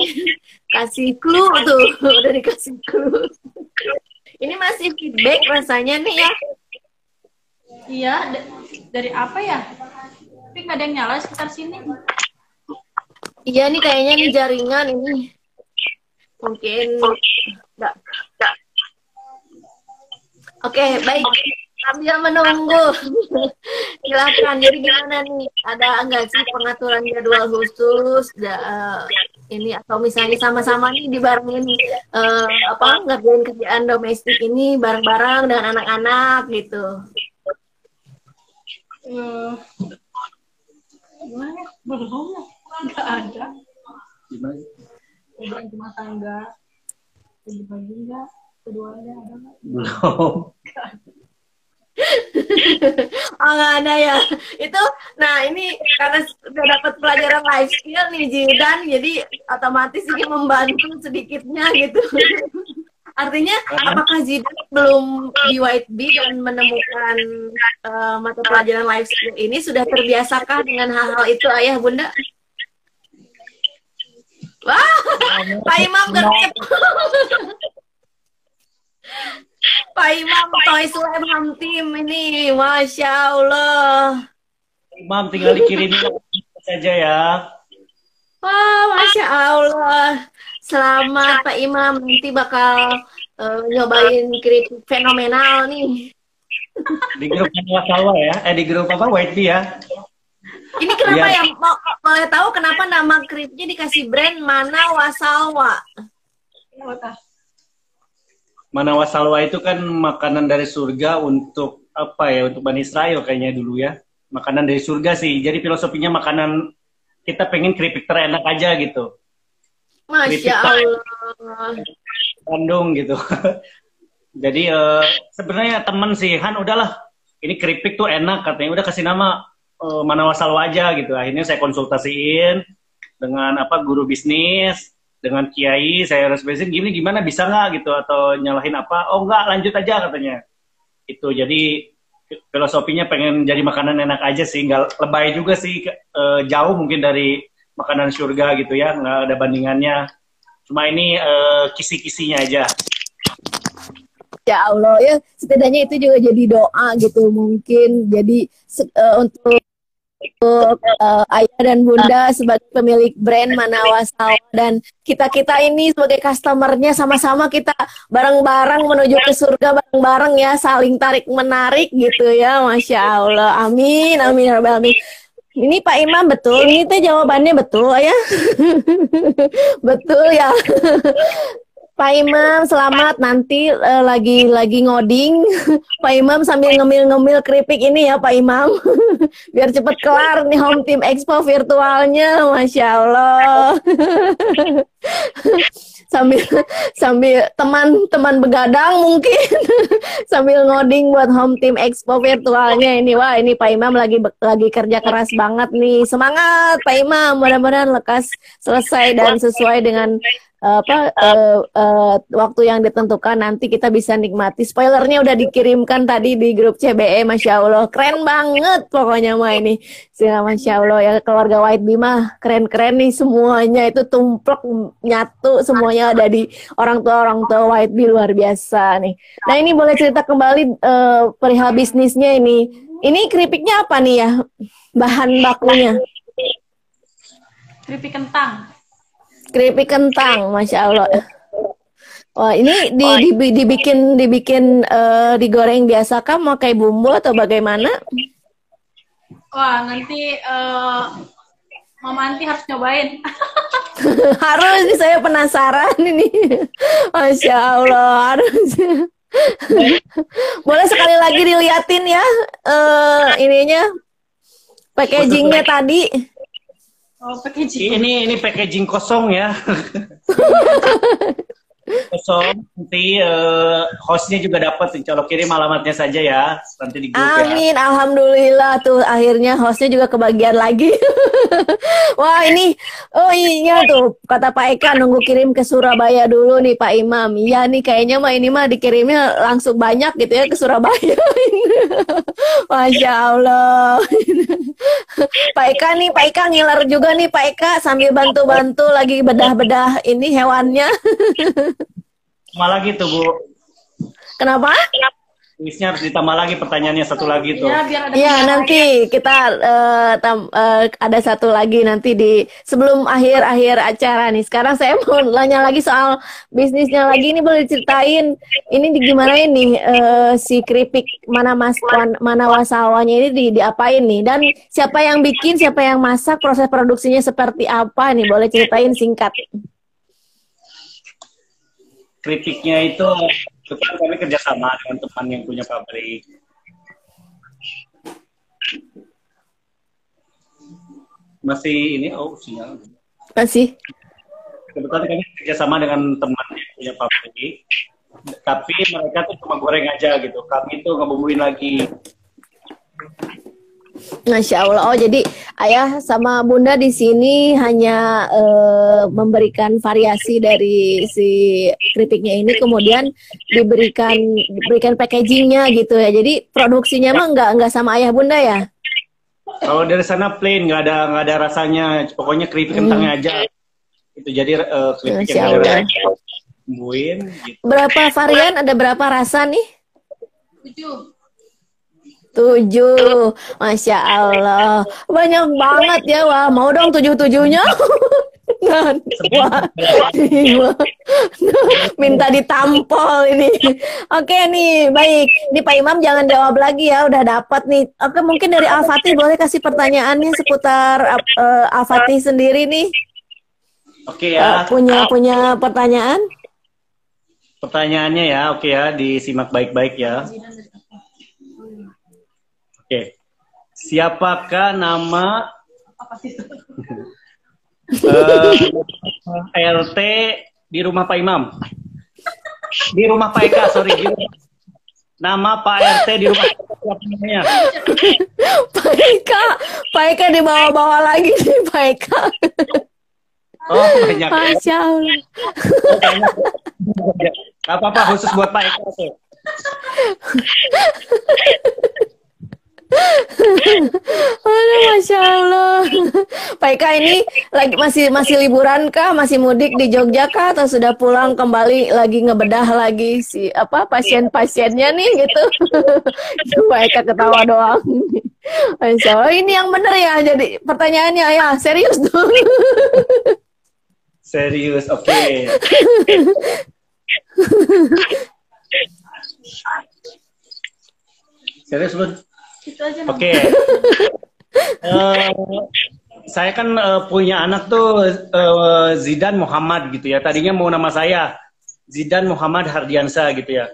S1: kasih clue tuh. Udah dikasih clue ini masih feedback rasanya nih ya
S3: Iya, da- dari apa ya? Tapi nggak ada yang nyala sekitar sini.
S1: iya nih kayaknya nih jaringan ini mungkin enggak oke baik sambil menunggu silakan jadi gimana nih ada enggak sih pengaturan jadwal khusus da- ini atau misalnya sama-sama nih dibarengin eh, apa ngerjain kerjaan domestik ini bareng-bareng dengan anak-anak gitu
S3: Eh, gimana? Belum, nggak ada.
S2: Gimana?
S3: Kerjaan rumah tangga. Pagi-pagi nggak? Keduanya ada nggak?
S2: Belum.
S1: oh nggak ada ya. Itu, nah ini karena sudah dapat pelajaran life skill nih Jidan, jadi otomatis ini membantu sedikitnya gitu. Artinya, apakah Zidan belum di White Bee dan menemukan uh, mata pelajaran life skill ini sudah terbiasakah dengan hal-hal itu, Ayah Bunda? Wah, Pak Imam gercep. Pak Imam Toys Lab Ham Team ini, Masya Allah.
S2: Imam tinggal dikirimin saja ya.
S1: Wah, Masya Allah. Selamat Pak Imam, nanti bakal uh, nyobain keripik fenomenal nih.
S2: Di grup Salwa ya, eh di grup apa White Bee ya.
S1: Ini kenapa ya, ya mau boleh tahu kenapa nama keripiknya dikasih brand Mana Wasalwa?
S2: Mana Wasalwa itu kan makanan dari surga untuk apa ya untuk Bani Israel kayaknya dulu ya. Makanan dari surga sih. Jadi filosofinya makanan kita pengen keripik terenak aja gitu.
S1: Masya Allah.
S2: Bandung gitu. Jadi uh, sebenarnya temen sih Han udahlah ini keripik tuh enak katanya udah kasih nama uh, mana wasal wajah gitu. Akhirnya saya konsultasiin dengan apa guru bisnis dengan kiai saya resmesin gini gimana? Bisa nggak? Gitu atau nyalahin apa? Oh nggak lanjut aja katanya. Itu jadi filosofinya pengen jadi makanan enak aja sih nggak lebay juga sih uh, jauh mungkin dari makanan surga gitu ya nggak ada bandingannya. Cuma ini uh, kisi-kisinya aja.
S1: Ya Allah ya setidaknya itu juga jadi doa gitu mungkin. Jadi uh, untuk untuk uh, ayah dan bunda sebagai pemilik brand Manawasal dan kita kita ini sebagai customernya sama-sama kita bareng-bareng menuju ke surga bareng-bareng ya saling tarik menarik gitu ya masya Allah amin amin ya amin ini Pak Imam betul, ini teh jawabannya betul ya. betul ya. Pak Imam selamat nanti uh, lagi lagi ngoding. Pak Imam sambil ngemil-ngemil keripik ini ya Pak Imam. Biar cepet kelar nih Home Team Expo virtualnya. Masya Allah. sambil sambil teman-teman begadang mungkin sambil ngoding buat home team expo virtualnya ini wah ini Pak Imam lagi lagi kerja keras banget nih semangat Pak Imam mudah-mudahan lekas selesai dan sesuai dengan apa uh, uh, waktu yang ditentukan nanti kita bisa nikmati. Spoilernya udah dikirimkan tadi di grup CBE Masya Allah. Keren banget pokoknya mah ini. Sehingga Masya Allah ya keluarga White Bima keren-keren nih semuanya. Itu tumplek nyatu semuanya ada di orang tua orang tua White Bee luar biasa nih. Nah ini boleh cerita kembali uh, perihal bisnisnya ini. Ini keripiknya apa nih ya? Bahan bakunya.
S3: Keripik kentang
S1: keripik kentang, masya Allah. Wah ini di, di, dibikin dibikin uh, digoreng biasa kah mau kayak bumbu atau bagaimana?
S3: Wah nanti uh, Mama Anti harus nyobain.
S1: harus nih saya penasaran ini. Masya Allah harus. Boleh sekali lagi diliatin ya uh, ininya packagingnya tadi.
S3: Oh, packaging.
S2: Ini ini packaging kosong ya. kosong. Nanti uh, hostnya juga dapat. Kalau kirim alamatnya saja ya. Nanti di grup
S1: ya. Amin. Ya. Alhamdulillah tuh akhirnya hostnya juga kebagian lagi. Wah ini, oh iya tuh kata Pak Eka nunggu kirim ke Surabaya dulu nih Pak Imam. Iya nih kayaknya mah ini mah dikirimnya langsung banyak gitu ya ke Surabaya. Masya Allah. Pak Eka nih, Pak Eka ngiler juga nih Pak Eka sambil bantu-bantu lagi bedah-bedah ini hewannya.
S2: Malah gitu Bu.
S1: Kenapa? Kenapa?
S2: Harus ditambah lagi pertanyaannya satu lagi tuh.
S1: Iya, ya, nanti kita uh, tam, uh, ada satu lagi nanti di sebelum akhir-akhir acara nih. Sekarang saya mau nanya lagi soal bisnisnya lagi ini boleh ceritain ini di gimana ini uh, si keripik mana mas mana wasawanya ini di diapain nih dan siapa yang bikin, siapa yang masak, proses produksinya seperti apa nih boleh ceritain singkat.
S2: Keripiknya itu Kebetulan kami kerjasama dengan teman yang punya pabrik. Masih ini, oh sinyal.
S1: Masih.
S2: Kebetulan kami kerjasama dengan teman yang punya pabrik. Tapi mereka tuh cuma goreng aja gitu. Kami tuh ngebumbuin lagi.
S1: Masya Allah. Oh, jadi ayah sama bunda di sini hanya uh, memberikan variasi dari si keripiknya ini, kemudian diberikan diberikan packagingnya gitu ya. Jadi produksinya mah nggak nggak sama ayah bunda ya?
S2: Kalau dari sana plain, nggak ada nggak ada rasanya. Pokoknya keripik hmm. kentangnya aja. Itu jadi uh, keripik Masya yang ada
S1: gitu. Berapa varian? Ada berapa rasa nih? Tujuh. Tujuh, masya Allah, banyak banget ya wah. Mau dong tujuh tujuhnya? minta ditampol ini. Oke nih, baik. Ini Pak Imam jangan jawab lagi ya, udah dapat nih. Oke, mungkin dari Al Fatih boleh kasih pertanyaannya seputar uh, Al Fatih sendiri nih.
S2: Oke ya.
S1: Uh, punya punya pertanyaan?
S2: Pertanyaannya ya, oke ya, disimak baik-baik ya. Oke. Siapakah nama uh, eh, LT di rumah Pak Imam? Di rumah Pak Eka, sorry. Di rumah. Nama Pak RT di rumah siapa namanya?
S1: Pak Eka, Pak Eka di bawah-bawah lagi nih Pak Eka.
S2: Oh banyak.
S1: Masya Allah.
S2: Gak apa-apa khusus buat Pak Eka tuh.
S1: Aduh, masya Allah. Pak Eka ini lagi masih masih liburan kah? Masih mudik di Jogja kah? Atau sudah pulang kembali lagi ngebedah lagi si apa pasien-pasiennya nih gitu? Pak Eka ketawa doang. Masya Allah ini yang bener ya. Jadi pertanyaannya ya serius dong.
S2: Serius, oke. Okay. Serius, Bun? Oke. Okay. uh, eh, saya kan uh, punya anak tuh uh, Zidan Muhammad gitu ya. Tadinya mau nama saya Zidan Muhammad Hardiansa gitu ya.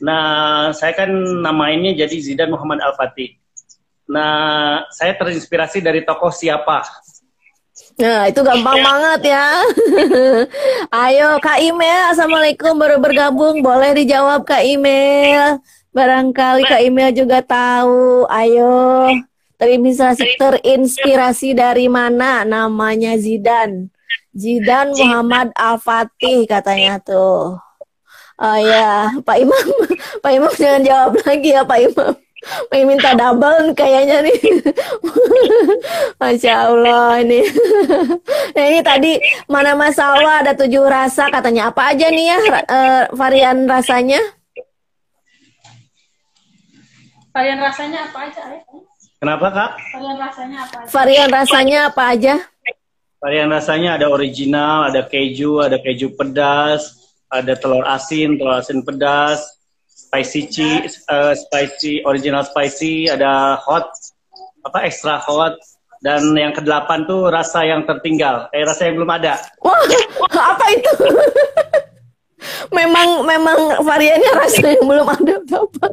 S2: Nah, saya kan namainnya jadi Zidan Muhammad Al-Fatih. Nah, saya terinspirasi dari tokoh siapa?
S1: Nah, itu gampang banget ya. Ayo, Kak Email. Assalamualaikum, baru bergabung. Boleh dijawab Kak Email. Barangkali Kak Email juga tahu. Ayo, terinspirasi, terinspirasi dari mana? Namanya Zidan. Zidan Muhammad Al-Fatih katanya tuh. Oh ya, Pak Imam, Pak Imam jangan jawab lagi ya Pak Imam. Pak minta double kayaknya nih. Masya Allah ini. nah ini tadi mana masalah ada tujuh rasa katanya apa aja nih ya uh, varian rasanya?
S3: Varian rasanya apa aja, Ayah?
S2: Kenapa, Kak?
S3: Varian rasanya apa aja?
S1: Varian rasanya apa aja?
S2: Varian rasanya ada original, ada keju, ada keju pedas, ada telur asin, telur asin pedas, spicy cheese, uh, spicy original spicy, ada hot, apa extra hot, dan yang kedelapan tuh rasa yang tertinggal, eh rasa yang belum ada.
S1: Wah, apa itu? memang memang variannya rasa yang belum ada apa?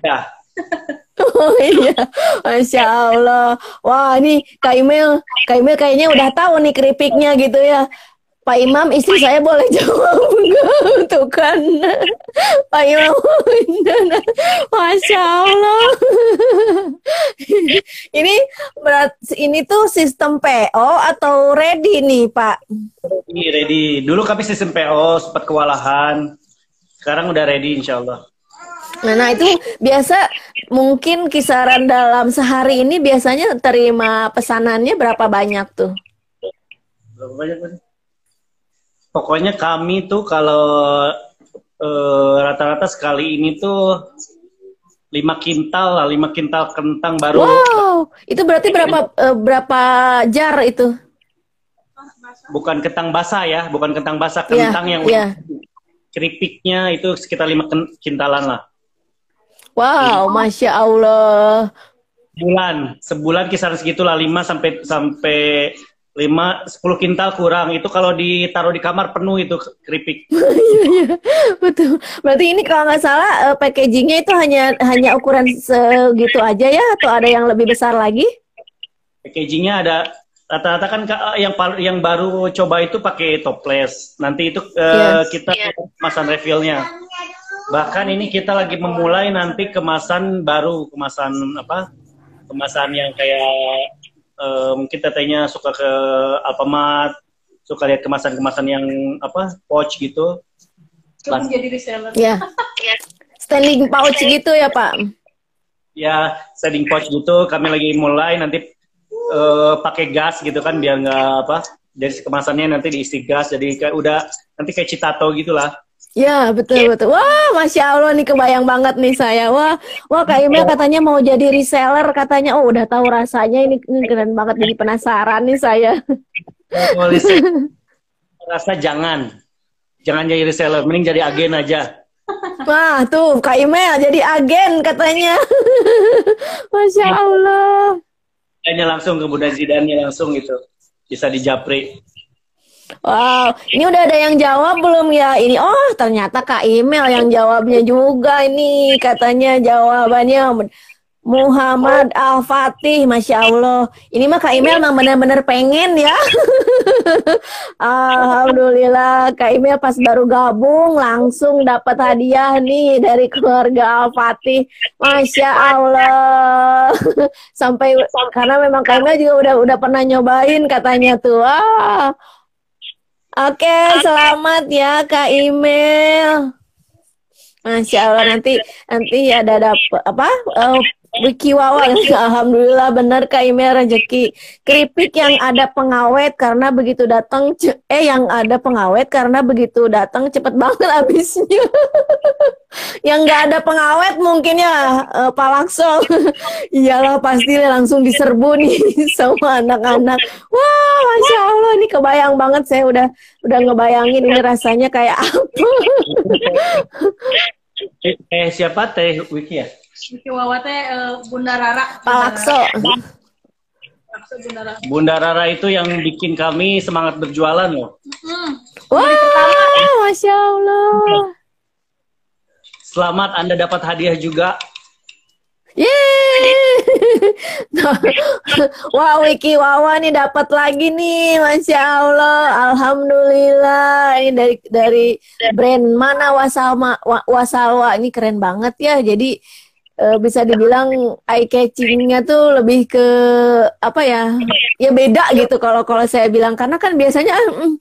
S1: Ada. Oh iya, Masya Allah. Wah ini Kak Imel, Kak Imel kayaknya udah tahu nih keripiknya gitu ya. Pak Imam, istri saya boleh jawab? Tuh kan, Pak Imam, Masya Allah. ini berat, ini tuh sistem PO atau ready nih Pak?
S2: Ini ready. Dulu kami sistem PO, sempat kewalahan. Sekarang udah ready insya Allah.
S1: Nah, nah itu biasa mungkin kisaran dalam sehari ini biasanya terima pesanannya berapa banyak tuh?
S2: Berapa banyak Pokoknya kami tuh kalau eh, rata-rata uh, sekali ini tuh lima kintal lah, lima kintal kentang baru.
S1: Wow, itu berarti berapa uh, berapa jar itu?
S2: Bukan kentang basah ya, bukan kentang basah, iya, kentang yeah, yang yeah. keripiknya itu sekitar lima kintalan lah.
S1: Wow, Jadi, masya Allah.
S2: Bulan, sebulan kisaran segitulah 5 sampai sampai 5 10 kintal kurang. Itu kalau ditaruh di kamar penuh itu keripik.
S1: Iya, iya. Betul. Berarti ini kalau nggak salah uh, packagingnya itu hanya hanya ukuran segitu aja ya atau ada yang lebih besar lagi?
S2: Packagingnya ada rata-rata kan yang yang baru coba itu pakai toples. Nanti itu uh, yes. kita yeah. masan refillnya. Bahkan ini kita lagi memulai nanti kemasan baru, kemasan apa? kemasan yang kayak uh, mungkin tetehnya suka ke Alfamart, suka lihat kemasan-kemasan yang apa pouch gitu.
S3: Coba jadi reseller.
S1: Ya. Standing pouch gitu ya Pak?
S2: Ya, standing pouch gitu. Kami lagi mulai nanti uh, pakai gas gitu kan biar nggak apa dari kemasannya nanti diisi gas jadi kayak udah nanti kayak citato gitulah.
S1: Ya betul betul. Wah, masya Allah nih kebayang banget nih saya. Wah, wah Kak Imel katanya mau jadi reseller katanya. Oh udah tahu rasanya ini, ini keren banget jadi penasaran nih saya.
S2: Rasa jangan, jangan jadi reseller, mending jadi agen aja.
S1: Wah tuh Kak Imel jadi agen katanya. masya Allah.
S2: Hanya langsung ke Bunda Zidannya langsung gitu, bisa dijapri.
S1: Wow, ini udah ada yang jawab belum ya? Ini oh ternyata Kak Email yang jawabnya juga ini katanya jawabannya Muhammad Al Fatih, masya Allah. Ini mah Kak Email memang benar-benar pengen ya. Alhamdulillah Kak Email pas baru gabung langsung dapat hadiah nih dari keluarga Al Fatih, masya Allah. Sampai karena memang Kak Email juga udah udah pernah nyobain katanya tuh. Wah, Oke, selamat ya Kak Email. Masya Allah nanti nanti ada dapat apa? Uh, Wiki Wawa, alhamdulillah benar Kak Email rezeki keripik yang ada pengawet karena begitu datang eh yang ada pengawet karena begitu datang cepet banget habisnya. yang nggak ada pengawet mungkin ya uh, Pak Lakso. Iyalah pasti langsung diserbu nih sama anak-anak. Wah, masya Allah ini kebayang banget saya udah udah ngebayangin ini rasanya kayak apa.
S2: eh siapa teh Wiki ya?
S3: Wiki Wawa teh uh, Bunda Rara.
S1: Palakso.
S3: Bunda Rara.
S2: Bunda Rara itu yang bikin kami semangat berjualan loh.
S3: Hmm.
S1: Wah, masya Allah.
S2: Selamat Anda dapat hadiah juga.
S1: Yeay. Wah, Wiki Wawa nih dapat lagi nih, masya Allah, alhamdulillah. Ini dari dari brand mana Wasalma Wasalwa ini keren banget ya. Jadi uh, bisa dibilang eye catchingnya tuh lebih ke apa ya? Ya beda gitu kalau kalau saya bilang. Karena kan biasanya mm,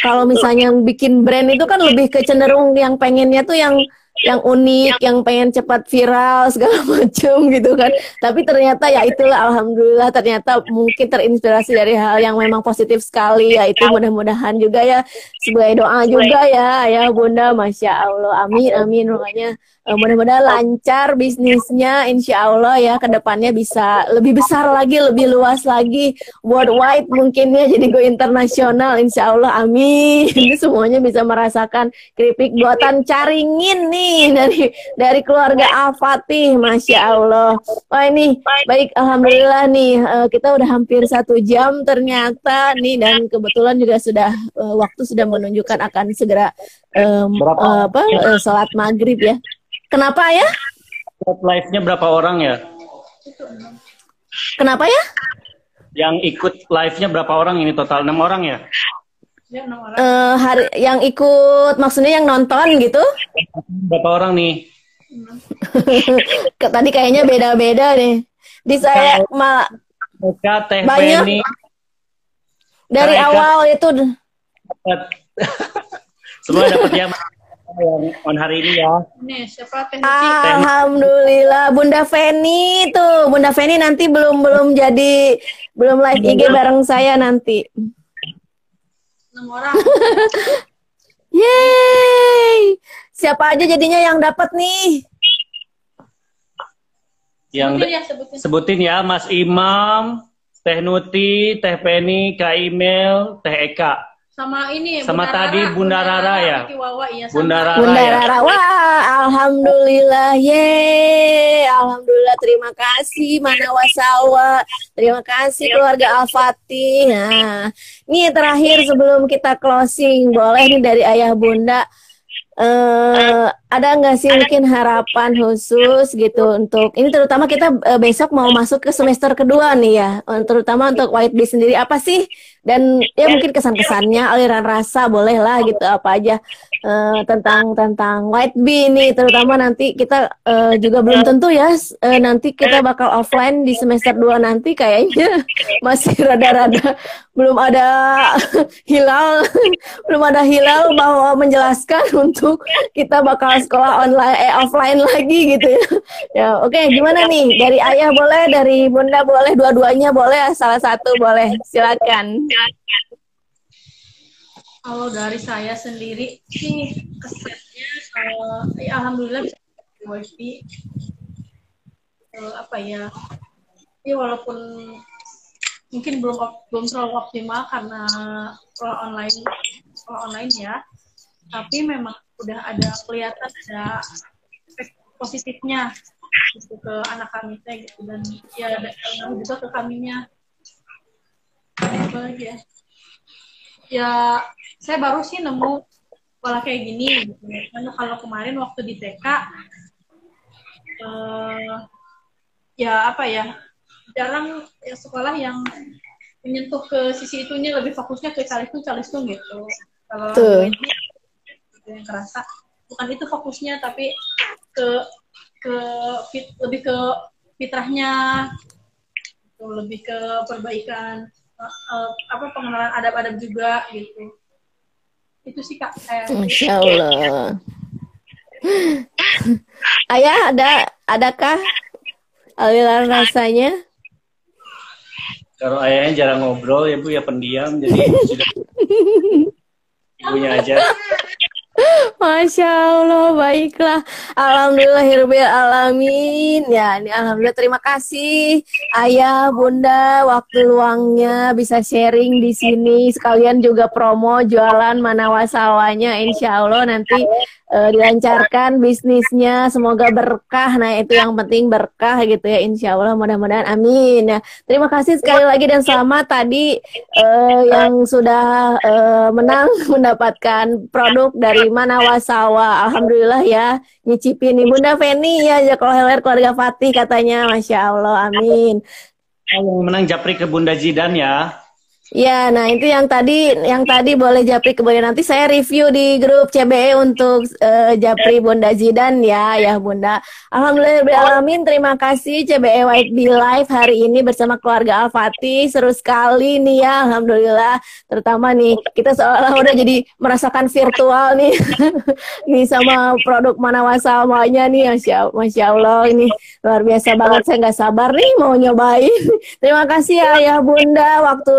S1: kalau misalnya bikin brand itu kan lebih ke cenderung yang pengennya tuh yang yang unik, yang pengen cepat viral segala macam gitu kan. Tapi ternyata ya itulah alhamdulillah ternyata mungkin terinspirasi dari hal yang memang positif sekali. Ya itu mudah-mudahan juga ya. Sebagai doa juga ya ya Bunda. Masya Allah. Amin amin. Makanya uh, mudah-mudahan lancar bisnisnya insya Allah ya ke depannya bisa lebih besar lagi lebih luas lagi. Worldwide mungkin ya jadi go internasional insya Allah amin. Semuanya bisa merasakan keripik buatan caringin nih dari dari keluarga Al Fatih masya Allah. Wah ini baik alhamdulillah nih uh, kita udah hampir satu jam ternyata nih dan kebetulan juga sudah uh, waktu sudah menunjukkan akan segera um, uh, apa uh, sholat maghrib ya Kenapa ya?
S2: Live-nya berapa orang ya?
S1: Kenapa ya?
S2: Yang ikut live-nya berapa orang ini total? 6 orang ya?
S3: Ya, enam orang.
S1: Uh, hari yang ikut maksudnya yang nonton gitu?
S2: Berapa orang nih?
S1: Tadi kayaknya beda-beda nih. Di saya mal
S2: Teh
S1: banyak
S2: Penny.
S1: dari awal itu
S2: Semua dapat ya yang on hari ini ya.
S3: Nih, siapa teh?
S1: Ah. Alhamdulillah Bunda Feni tuh Bunda Feni nanti belum belum jadi belum live IG bareng saya nanti.
S3: Enam orang.
S1: Yeay! Siapa aja jadinya yang dapat nih?
S2: Yang
S3: Sebutin ya, sebutin.
S2: sebutin ya Mas Imam, Teh Nuti, Teh Penny, Kak Email, Teh Eka.
S3: Sama ini
S2: Sama tadi Bunda Rara ya?
S3: Wawa, iya.
S2: Bunda Rara.
S1: Bunda
S2: ya?
S1: Rara, wah, alhamdulillah, yeay, alhamdulillah, terima kasih Mana Wasawa, terima kasih keluarga Al-Fatih. Nah, ini terakhir sebelum kita closing, boleh nih dari ayah bunda, eh ada nggak sih mungkin harapan khusus gitu untuk ini terutama kita uh, besok mau masuk ke semester kedua nih ya, terutama untuk White Bee sendiri apa sih dan ya mungkin kesan-kesannya aliran rasa boleh lah gitu apa aja uh, tentang tentang White Bee ini terutama nanti kita uh, juga belum tentu ya uh, nanti kita bakal offline di semester 2 nanti kayaknya masih rada-rada belum ada hilal belum ada hilal bahwa menjelaskan untuk kita bakal sekolah online eh offline lagi gitu ya. Ya, oke, okay, gimana nih? Dari ayah boleh, dari bunda boleh, dua-duanya boleh, salah satu boleh. Silakan.
S3: Kalau dari saya sendiri sih kesannya uh, ya alhamdulillah bisa wifi. Uh, apa ya ya walaupun mungkin belum belum terlalu optimal karena sekolah online sekolah online ya tapi memang udah ada kelihatan ada efek positifnya gitu ke anak kami gitu. Dan ya juga ke kaminya apa lagi ya? Ya saya baru sih nemu pola kayak gini gitu. Karena kalau kemarin waktu di TK uh, ya apa ya jarang ya sekolah yang menyentuh ke sisi itunya lebih fokusnya ke calistung calistung gitu. Kalau ini yang kerasa. Bukan itu fokusnya tapi ke ke fit, lebih ke fitrahnya gitu, lebih ke perbaikan uh, apa pengenalan adab-adab juga gitu itu sih kak saya
S1: Masya Allah Ayah ada adakah aliran rasanya?
S2: Kalau ayahnya jarang ngobrol ya bu ya pendiam jadi sudah ibunya aja.
S1: Masya Allah, baiklah. Alhamdulillah, alamin. Ya, ini alhamdulillah terima kasih ayah, bunda, waktu luangnya bisa sharing di sini. Sekalian juga promo jualan mana wasawanya. Insya Allah nanti uh, dilancarkan bisnisnya, semoga berkah. Nah itu yang penting berkah gitu ya, insya Allah mudah-mudahan amin. Ya, terima kasih sekali lagi dan selamat tadi uh, yang sudah uh, menang mendapatkan produk dari mana wasawa. Alhamdulillah ya, nyicipin nih Bunda Feni ya, kalau heler keluarga Fatih katanya, masya Allah, amin.
S2: Yang menang Japri ke Bunda Jidan ya.
S1: Ya, nah itu yang tadi yang tadi boleh Japri kemudian nanti saya review di grup CBE untuk uh, Japri Bunda Zidan ya, ya Bunda. Alhamdulillah alamin terima kasih CBE White Bee Live hari ini bersama keluarga Al-Fatih seru sekali nih ya, alhamdulillah. Terutama nih kita seolah udah jadi merasakan virtual nih, nih sama produk mana wasamanya nih, masya, masya Allah ini luar biasa banget. Saya nggak sabar nih mau nyobain. terima kasih ayah Bunda waktu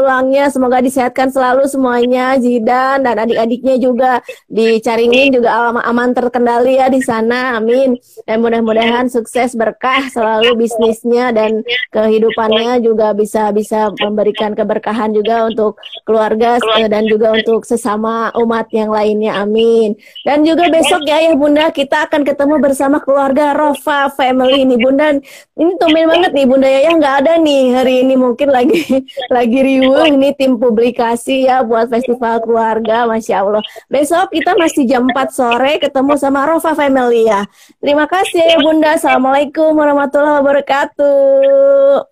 S1: ulangnya Semoga disehatkan selalu semuanya, Zidan dan adik-adiknya juga di Caringin juga aman, aman terkendali ya di sana. Amin. Dan mudah-mudahan sukses berkah selalu bisnisnya dan kehidupannya juga bisa bisa memberikan keberkahan juga untuk keluarga eh, dan juga untuk sesama umat yang lainnya. Amin. Dan juga besok ya ya Bunda kita akan ketemu bersama keluarga Rofa Family ini Bunda. Ini tumben banget nih Bunda ya nggak ada nih hari ini mungkin lagi lagi riuh nih tim publikasi ya buat festival keluarga, masya Allah. Besok kita masih jam 4 sore ketemu sama Rofa Family ya. Terima kasih Bunda. Assalamualaikum warahmatullahi wabarakatuh.